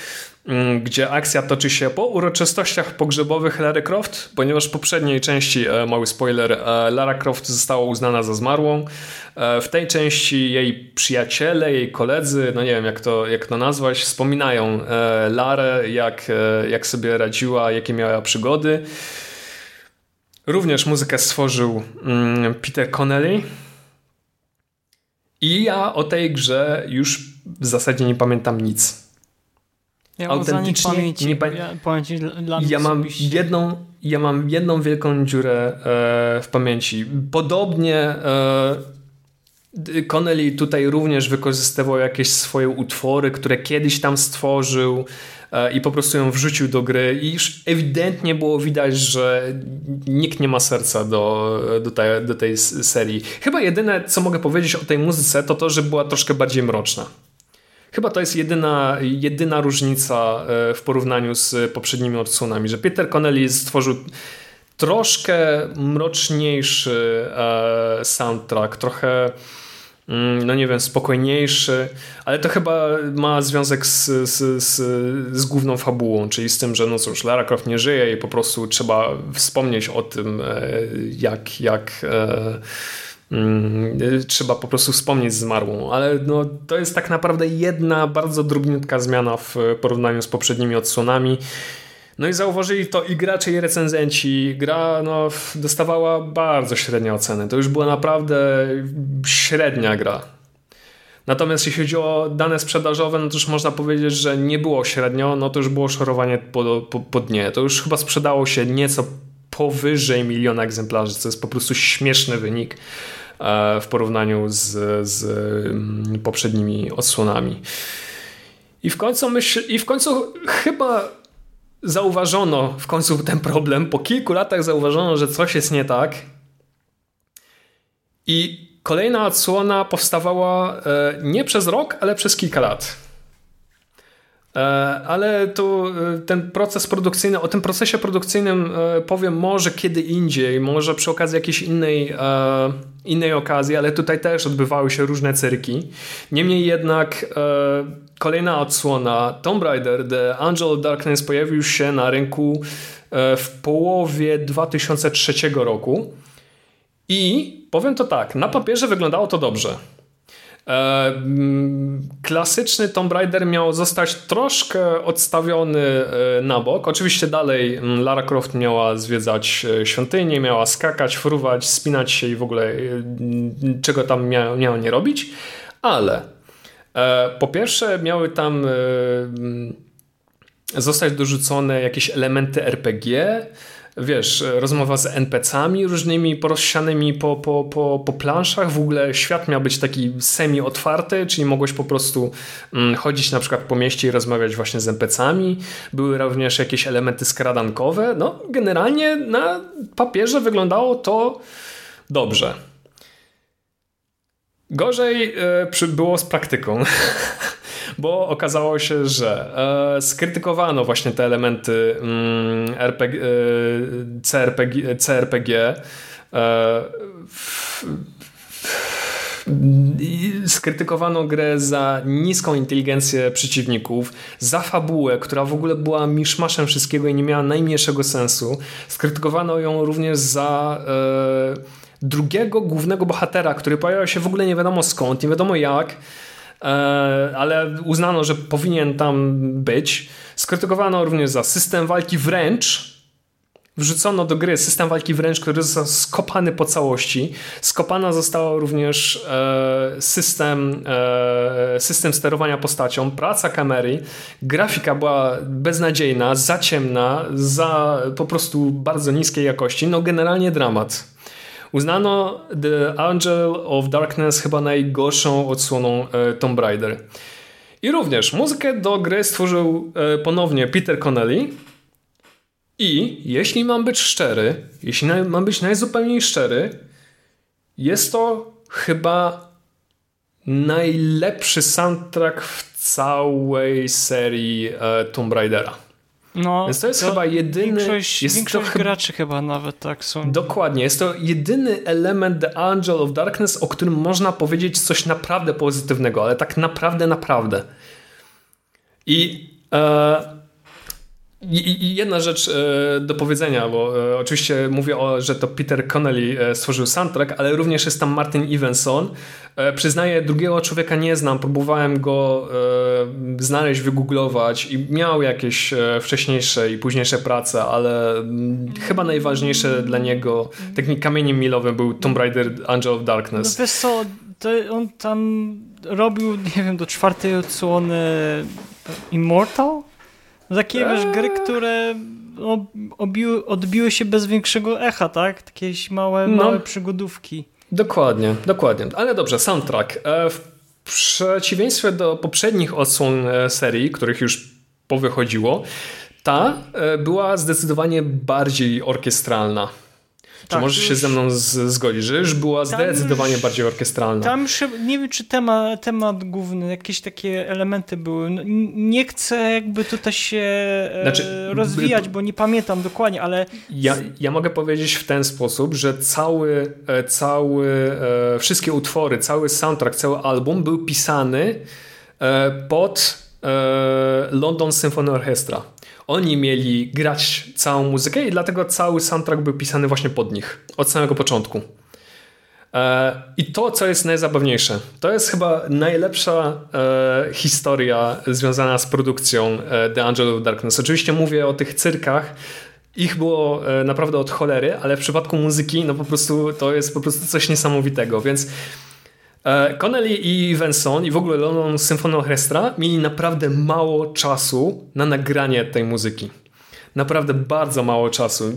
gdzie akcja toczy się po uroczystościach pogrzebowych Lara Croft, ponieważ w poprzedniej części, e, mały spoiler, e, Lara Croft została uznana za zmarłą. E, w tej części jej przyjaciele, jej koledzy, no nie wiem jak to, jak to nazwać, wspominają Larę, jak, jak sobie radziła, jakie miała przygody. Również muzykę stworzył mm, Peter Connelly. I ja o tej grze już w zasadzie nie pamiętam nic. Ja autentycznie pamięci, nie pamięci dla ja mam jedną ja mam jedną wielką dziurę e, w pamięci. Podobnie e, Connelly tutaj również wykorzystywał jakieś swoje utwory, które kiedyś tam stworzył e, i po prostu ją wrzucił do gry i już ewidentnie było widać, że nikt nie ma serca do, do, tej, do tej serii. Chyba jedyne, co mogę powiedzieć o tej muzyce, to to, że była troszkę bardziej mroczna. Chyba to jest jedyna, jedyna różnica e, w porównaniu z poprzednimi odsłonami, że Peter Connelly stworzył troszkę mroczniejszy e, soundtrack, trochę mm, no nie wiem, spokojniejszy, ale to chyba ma związek z, z, z, z główną fabułą, czyli z tym, że no cóż, Lara Croft nie żyje i po prostu trzeba wspomnieć o tym, e, jak, jak trzeba po prostu wspomnieć zmarłą, ale no, to jest tak naprawdę jedna bardzo drobniutka zmiana w porównaniu z poprzednimi odsłonami. No i zauważyli to i gracze, i recenzenci. Gra no, dostawała bardzo średnie oceny. To już była naprawdę średnia gra. Natomiast jeśli chodzi o dane sprzedażowe, no to już można powiedzieć, że nie było średnio, no to już było szorowanie po, po, po dnie. To już chyba sprzedało się nieco powyżej miliona egzemplarzy, co jest po prostu śmieszny wynik e, w porównaniu z, z mm, poprzednimi odsłonami. I w końcu myśl, i w końcu chyba zauważono w końcu ten problem. Po kilku latach zauważono, że coś jest nie tak. I kolejna odsłona powstawała e, nie przez rok, ale przez kilka lat. E, ale tu e, ten proces produkcyjny, o tym procesie produkcyjnym powiem może kiedy indziej, może przy okazji jakiejś innej, innej okazji, ale tutaj też odbywały się różne cyrki. Niemniej jednak kolejna odsłona Tomb Raider The Angel of Darkness pojawił się na rynku e, w połowie 2003 roku i powiem to tak, na papierze wyglądało to dobrze. E, mm, klasyczny Tomb Raider miał zostać troszkę odstawiony e, na bok. Oczywiście dalej mm, Lara Croft miała zwiedzać świątynię, miała skakać, fruwać, spinać się i w ogóle czego tam miała, nie robić, ale E, po pierwsze, miały tam e, zostać dorzucone jakieś elementy RPG, wiesz, rozmowa z NPC-ami różnymi porozsianymi po, po, po, po planszach. W ogóle świat miał być taki semi-otwarty, czyli mogłeś po prostu mm, chodzić na przykład po mieście i rozmawiać właśnie z NPC-ami. Były również jakieś elementy skradankowe. No, generalnie na papierze wyglądało to dobrze. Gorzej e, było z praktyką, bo okazało się, że e, skrytykowano właśnie te elementy mm, RPG, e, CRPG, CRPG skrytykowano grę za niską inteligencję przeciwników, za fabułę, która w ogóle była miszmaszem wszystkiego i nie miała najmniejszego sensu. Skrytykowano ją również za drugiego głównego bohatera, który pojawiał się w ogóle nie wiadomo skąd, nie wiadomo jak, e, ale uznano, że powinien tam być. Skrytykowano również za system walki wręcz. Wrzucono do gry system walki wręcz, który został skopany po całości. Skopana została również e, system, e, system sterowania postacią, praca kamery. Grafika była beznadziejna, za ciemna, za po prostu bardzo niskiej jakości. No generalnie dramat. Uznano The Angel of Darkness chyba najgorszą odsłoną e, Tomb Raider. I również muzykę do gry stworzył e, ponownie Peter Connelly. I jeśli mam być szczery, jeśli mam być najzupełniej szczery, jest to chyba najlepszy soundtrack w całej serii e, Tomb Raidera. No, Więc to jest to chyba jedyny... Większość, jest większość to graczy chyba nawet tak są. Dokładnie. Jest to jedyny element The Angel of Darkness, o którym można powiedzieć coś naprawdę pozytywnego, ale tak naprawdę, naprawdę. I... E, i, jedna rzecz e, do powiedzenia, bo e, oczywiście mówię, o, że to Peter Connelly e, stworzył soundtrack, ale również jest tam Martin Evenson. Przyznaję, drugiego człowieka nie znam, próbowałem go znaleźć, wygooglować i miał jakieś wcześniejsze i późniejsze prace, ale mm, chyba najważniejsze dla niego takim kamieniem milowym był Tomb Raider Angel of Darkness. No wiesz co, on tam robił, nie wiem, do czwartej odsłony Immortal? Takie eee. wiesz, gry, które obiły, odbiły się bez większego echa, tak? Takie małe, no. małe przygodówki. Dokładnie, dokładnie. Ale dobrze, soundtrack. E, w przeciwieństwie do poprzednich odsłon e, serii, których już powychodziło, ta e, była zdecydowanie bardziej orkiestralna. Czy tak, możesz już... się ze mną z, zgodzić, że już była zdecydowanie już, bardziej orkestralna? Tam już, nie wiem, czy temat, temat główny, jakieś takie elementy były. No, nie chcę jakby tutaj się e, znaczy, rozwijać, bo nie pamiętam dokładnie, ale... Ja, ja mogę powiedzieć w ten sposób, że cały, e, cały e, wszystkie utwory, cały soundtrack, cały album był pisany pod London Symphony Orchestra. Oni mieli grać całą muzykę i dlatego cały soundtrack był pisany właśnie pod nich od samego początku. E, I to, co jest najzabawniejsze, to jest chyba najlepsza e, historia związana z produkcją e, The Angel of Darkness. Oczywiście mówię o tych cyrkach, ich było naprawdę od cholery, ale w przypadku muzyki, no po prostu to jest po prostu coś niesamowitego, więc E, Connelly i Venson i w ogóle London Symphony Orchestra mieli naprawdę mało czasu na nagranie tej muzyki. Naprawdę bardzo mało czasu.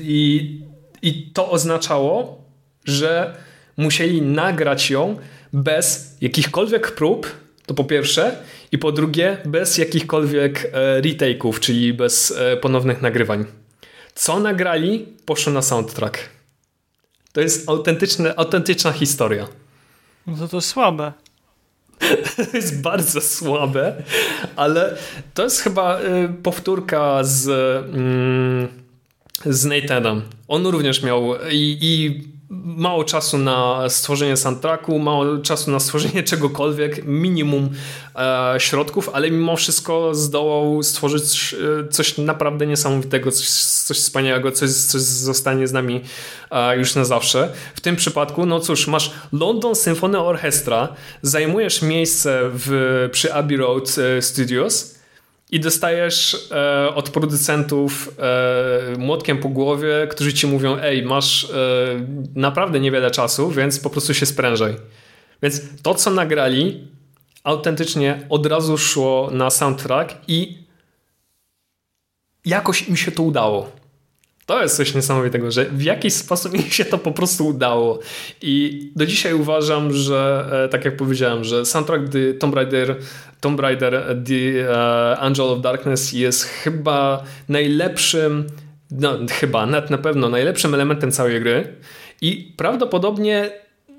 I, i to oznaczało, że musieli nagrać ją bez jakichkolwiek prób, to po pierwsze, i po drugie, bez jakichkolwiek e, retake'ów, czyli bez e, ponownych nagrywań. Co nagrali, poszło na soundtrack. To jest autentyczne, autentyczna historia. No to to słabe. To jest bardzo słabe, ale to jest chyba y, powtórka z, mm, z Nathanem. On również miał i, i mało czasu na stworzenie soundtracku, mało czasu na stworzenie czegokolwiek, minimum e, środków, ale mimo wszystko zdołał stworzyć e, coś naprawdę niesamowitego, coś, coś wspaniałego, coś, coś zostanie z nami e, już na zawsze. W tym przypadku, no cóż, masz London Symphony Orchestra, zajmujesz miejsce w, przy Abbey Road e, Studios, i dostajesz e, od producentów e, młotkiem po głowie, którzy ci mówią: Ej, masz e, naprawdę niewiele czasu, więc po prostu się sprężaj. Więc to, co nagrali, autentycznie od razu szło na soundtrack i jakoś im się to udało. To jest coś niesamowitego, że w jakiś sposób mi się to po prostu udało. I do dzisiaj uważam, że e, tak jak powiedziałem, że soundtrack Tomb Raider, Tomb Raider The e, Angel of Darkness jest chyba najlepszym, no chyba, nawet na pewno najlepszym elementem całej gry i prawdopodobnie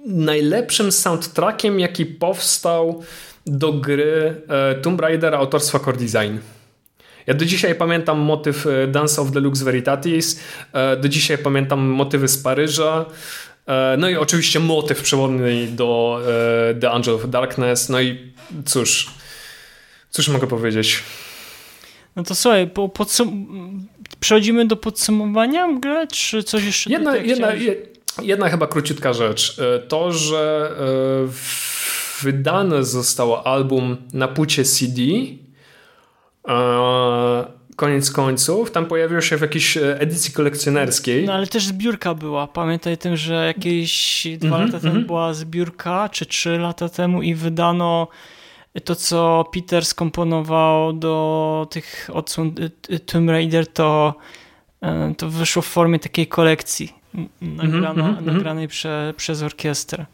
najlepszym soundtrackiem, jaki powstał do gry e, Tomb Raider autorstwa Core Design. Ja do dzisiaj pamiętam motyw e, Dance of the Lux Veritatis, e, do dzisiaj pamiętam motywy z Paryża, e, no i oczywiście motyw przewodni do The Angel of Darkness, no i cóż, cóż mogę powiedzieć? No to słuchaj, po, przechodzimy do podsumowania gry, czy coś jeszcze? Jedna, jedna, jedna chyba króciutka rzecz. To, że wydane zostało album na płycie CD koniec końców, tam pojawił się w jakiejś e, edycji kolekcjonerskiej. No ale też zbiórka była. Pamiętaj tym, że jakieś dwa mm -hmm, lata temu mm -hmm. była zbiórka, czy trzy lata temu i wydano to, co Peter skomponował do tych odsłon e, e, Tomb Raider, to, to wyszło w formie takiej kolekcji nagrana, mm -hmm, nagranej prze, przez orkiestrę.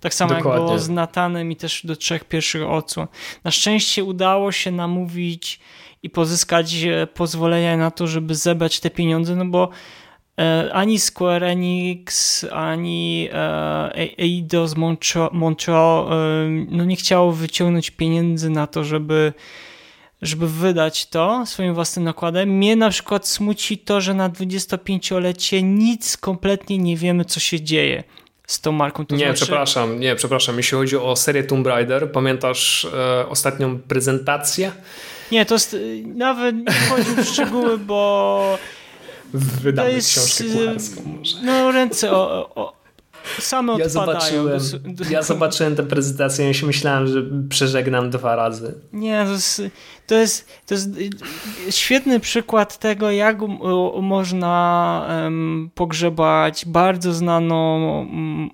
Tak samo Dokładnie. jak było z Natanem i też do trzech pierwszych odsłon. Na szczęście udało się namówić i pozyskać e, pozwolenia na to, żeby zebrać te pieniądze, no bo e, ani Square Enix, ani e, Eidos Montreal no nie chciało wyciągnąć pieniędzy na to, żeby żeby wydać to swoim własnym nakładem. Mnie na przykład smuci to, że na 25-lecie nic kompletnie nie wiemy, co się dzieje z tą marką. To nie, znaczy... przepraszam, nie, przepraszam. Jeśli chodzi o serię Tomb Raider, pamiętasz e, ostatnią prezentację? Nie, to jest, nawet nie chodzi w szczegóły, bo Wydamy jest, książkę kucharską może. No ręce o, o, same ja odpadają. Zobaczyłem, ja zobaczyłem tę prezentację i się myślałem, że przeżegnam dwa razy. Nie, to jest, to jest, to jest świetny przykład tego, jak można um, pogrzebać bardzo znaną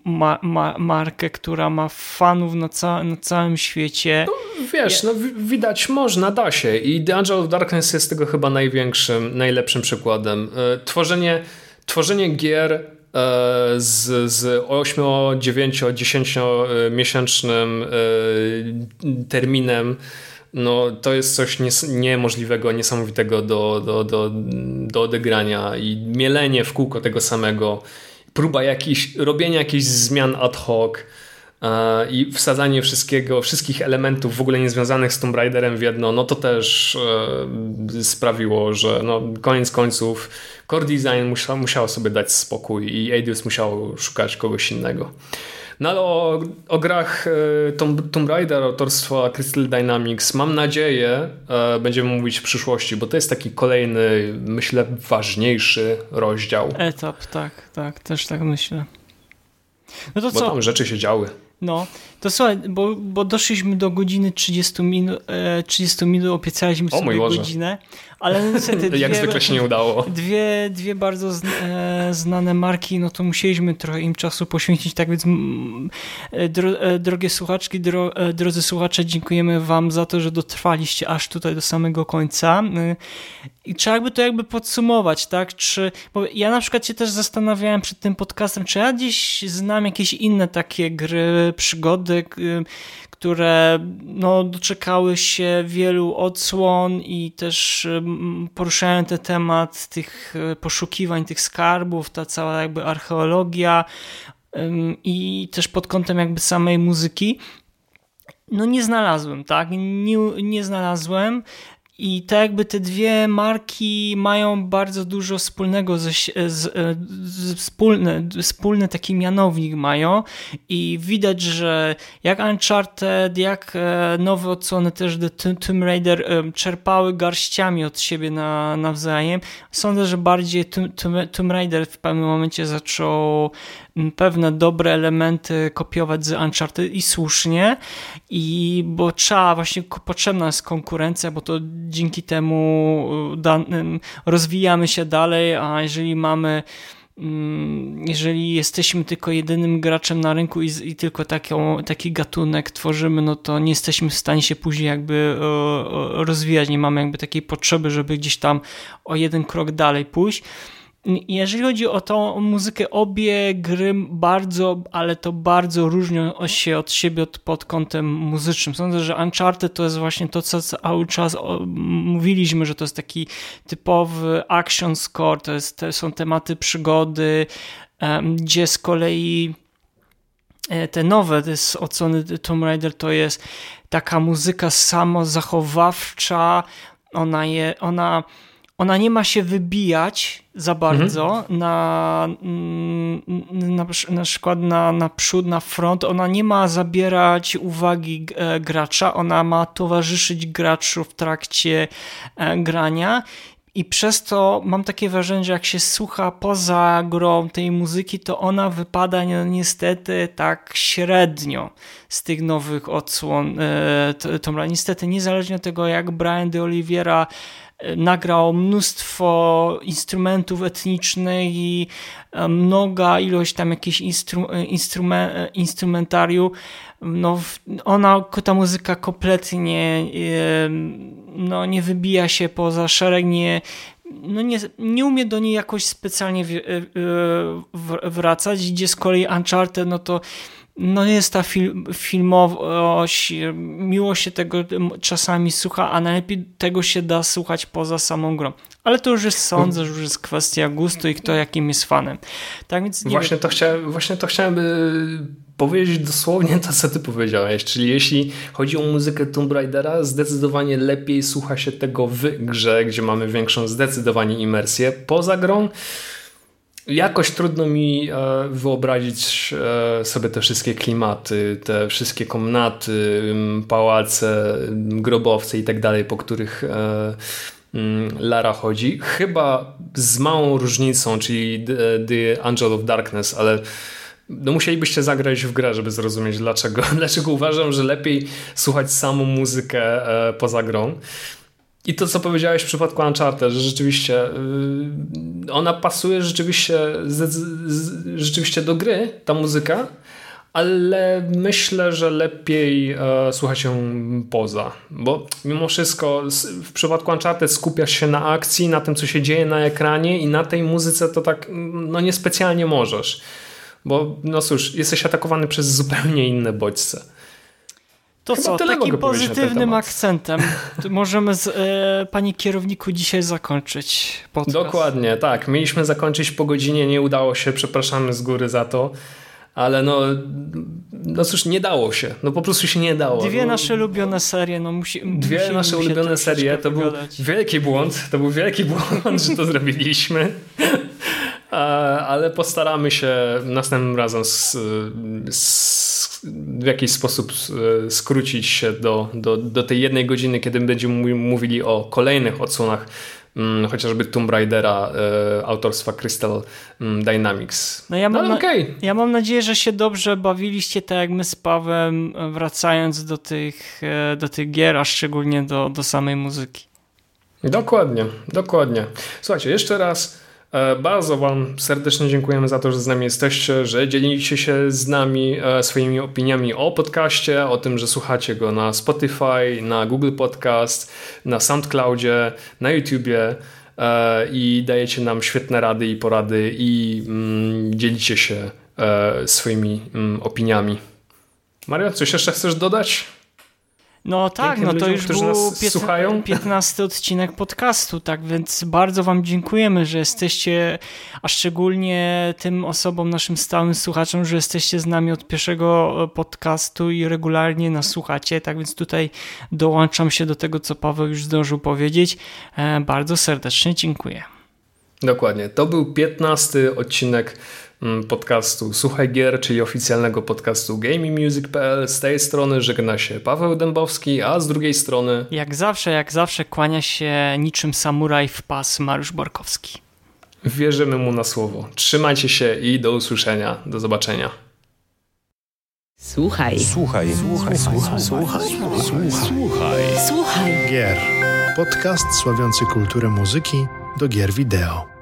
ma, ma, markę, która ma fanów na, ca na całym świecie. No, wiesz, no, widać można, da się i The Angel of Darkness jest tego chyba największym, najlepszym przykładem. E, tworzenie, tworzenie gier z, z 8, 9, 10 miesięcznym e, terminem no, to jest coś nies niemożliwego, niesamowitego do, do, do, do odegrania i mielenie w kółko tego samego próba jakiś, robienia jakichś zmian ad hoc e, i wsadzanie wszystkiego, wszystkich elementów w ogóle niezwiązanych z Tomb Raiderem w jedno, no to też e, sprawiło, że no, koniec końców core design musiał, musiał sobie dać spokój i Eidos musiał szukać kogoś innego. No ale o, o grach e, Tomb, Tomb Raider autorstwa Crystal Dynamics mam nadzieję e, będziemy mówić w przyszłości, bo to jest taki kolejny, myślę, ważniejszy rozdział. Etap, tak, tak, też tak myślę. No to bo co? tam rzeczy się działy. No, to słuchaj, bo, bo doszliśmy do godziny 30 minut, 30 minut obiecaliśmy o sobie godzinę, ale niestety dwie, Jak zwykle się nie udało. Dwie, dwie bardzo e, znane marki, no to musieliśmy trochę im czasu poświęcić, tak więc e, dro, e, drogie słuchaczki, dro, drodzy słuchacze, dziękujemy wam za to, że dotrwaliście aż tutaj do samego końca. I trzeba by to jakby podsumować, tak? Czy, bo ja na przykład się też zastanawiałem przed tym podcastem, czy ja gdzieś znam jakieś inne takie gry, przygody, które no, doczekały się wielu odsłon i też poruszają ten temat tych e, poszukiwań, tych skarbów, ta cała jakby archeologia i też pod kątem jakby samej muzyki. No nie znalazłem, tak? Nie, nie znalazłem. I tak jakby te dwie marki mają bardzo dużo wspólnego, ze, z, z, wspólny, wspólny taki mianownik mają i widać, że jak Uncharted, jak e, nowe odsłony też The Tomb Raider e, czerpały garściami od siebie na, nawzajem. Sądzę, że bardziej Tomb Raider w pewnym momencie zaczął pewne dobre elementy kopiować z Uncharted i słusznie, i bo trzeba właśnie, potrzebna jest konkurencja, bo to dzięki temu rozwijamy się dalej, a jeżeli mamy jeżeli jesteśmy tylko jedynym graczem na rynku i, i, tylko taką, taki gatunek tworzymy, no to nie jesteśmy w stanie się później jakby rozwijać, nie mamy jakby takiej potrzeby, żeby gdzieś tam o jeden krok dalej pójść. Jeżeli chodzi o tą muzykę, obie gry bardzo, ale to bardzo różnią się od siebie pod kątem muzycznym. Sądzę, że Uncharted to jest właśnie to, co cały czas mówiliśmy, że to jest taki typowy action score, to, jest, to są tematy przygody, gdzie z kolei e, te nowe, jest oceny Tomb Raider, to jest taka muzyka samozachowawcza, ona je, ona ona nie ma się wybijać za bardzo mhm. na, mm, na, na przykład na, na przód, na front. Ona nie ma zabierać uwagi e, gracza, ona ma towarzyszyć graczu w trakcie e, grania i przez to mam takie wrażenie, że jak się słucha poza grą tej muzyki, to ona wypada no, niestety tak średnio z tych nowych odsłon e, Tomb Niestety, niezależnie od tego, jak Brian de Oliveira nagrał mnóstwo instrumentów etnicznych i e, mnoga ilość tam jakichś instru, e, e, instrumentarium. No, ona, ta muzyka kompletnie no, nie wybija się poza szereg, nie, no nie, nie umie do niej jakoś specjalnie wracać, gdzie z kolei Uncharted, no to no jest ta film, filmowość, miło się tego czasami słucha, a najlepiej tego się da słuchać poza samą grą. Ale to już jest, sądzę, że już jest kwestia gustu i kto jakim jest fanem. Tak więc właśnie, to chciałem, właśnie to chciałem powiedzieć dosłownie to, co ty powiedziałeś, czyli jeśli chodzi o muzykę Tomb Raidera, zdecydowanie lepiej słucha się tego w grze, gdzie mamy większą zdecydowanie imersję. Poza grą Jakoś trudno mi e, wyobrazić e, sobie te wszystkie klimaty, te wszystkie komnaty, pałace, grobowce i tak dalej, po których e, Lara chodzi. Chyba z małą różnicą, czyli The Angel of Darkness, ale no musielibyście zagrać w grę, żeby zrozumieć dlaczego. Dlaczego uważam, że lepiej słuchać samą muzykę poza grą. I to, co powiedziałeś w przypadku Uncharted, że rzeczywiście yy, ona pasuje rzeczywiście, z, z, rzeczywiście do gry, ta muzyka, ale myślę, że lepiej e, słucha się poza, bo mimo wszystko w przypadku Uncharted skupiasz się na akcji, na tym, co się dzieje na ekranie i na tej muzyce to tak no niespecjalnie możesz, bo no cóż, jesteś atakowany przez zupełnie inne bodźce. To Chyba co, tyle takim pozytywnym akcentem możemy z, e, panie kierowniku dzisiaj zakończyć podcast. Dokładnie, tak. Mieliśmy zakończyć po godzinie, nie udało się, przepraszamy z góry za to. Ale no, no cóż, nie dało się. No po prostu się nie dało. Dwie no, nasze ulubione serie, no musi, Dwie nasze ulubione serie to był pogadać. wielki błąd. To był wielki błąd, że to zrobiliśmy. A, Ale postaramy się następnym razem s- s- w jakiś sposób e, skrócić się do, do, do tej jednej godziny, kiedy będziemy mówili o kolejnych odsłonach mm, chociażby Tomb Raidera e, autorstwa Crystal mm, Dynamics. No ja mam, na, okej. ja mam nadzieję, że się dobrze bawiliście, tak jak my z Pawem, e, wracając do tych, e, do tych gier, a szczególnie do, do samej muzyki. Dokładnie, dokładnie. Słuchajcie, jeszcze raz e, bardzo Wam serdecznie dziękujemy za to, że z nami jesteście, że dzielicie się z nami e, swoimi opiniami o podcaście, o tym, że słuchacie go na Spotify, na Google Podcast, na SoundCloudzie, na YouTubie e, i dajecie nam świetne rady i porady i mm, dzielicie się e, swoimi mm, opiniami. Mario, coś jeszcze chcesz dodać? No tak, no to ludziom, już był nas piętna- słuchają. 15 odcinek podcastu, tak więc bardzo Wam dziękujemy, że jesteście, a szczególnie tym osobom, naszym stałym słuchaczom, że jesteście z nami od pierwszego e, podcastu i regularnie nas słuchacie, tak więc tutaj dołączam się do tego, co Paweł już zdążył powiedzieć. E, Bardzo serdecznie dziękuję. Dokładnie. To był 15 odcinek podcastu Słuchaj Gier, czyli oficjalnego podcastu GamingMusic.pl. Z tej strony żegna się Paweł Dębowski, a z drugiej strony Jak zawsze, jak zawsze kłania się niczym samuraj w pas Mariusz Borkowski. wierzymy mu na słowo. Trzymajcie się i do usłyszenia. Do zobaczenia. Słuchaj, Słuchaj, słuchaj, słuchaj, słuchaj, słuchaj. słuchaj. Gier. Podcast sławiący kulturę muzyki do gier wideo.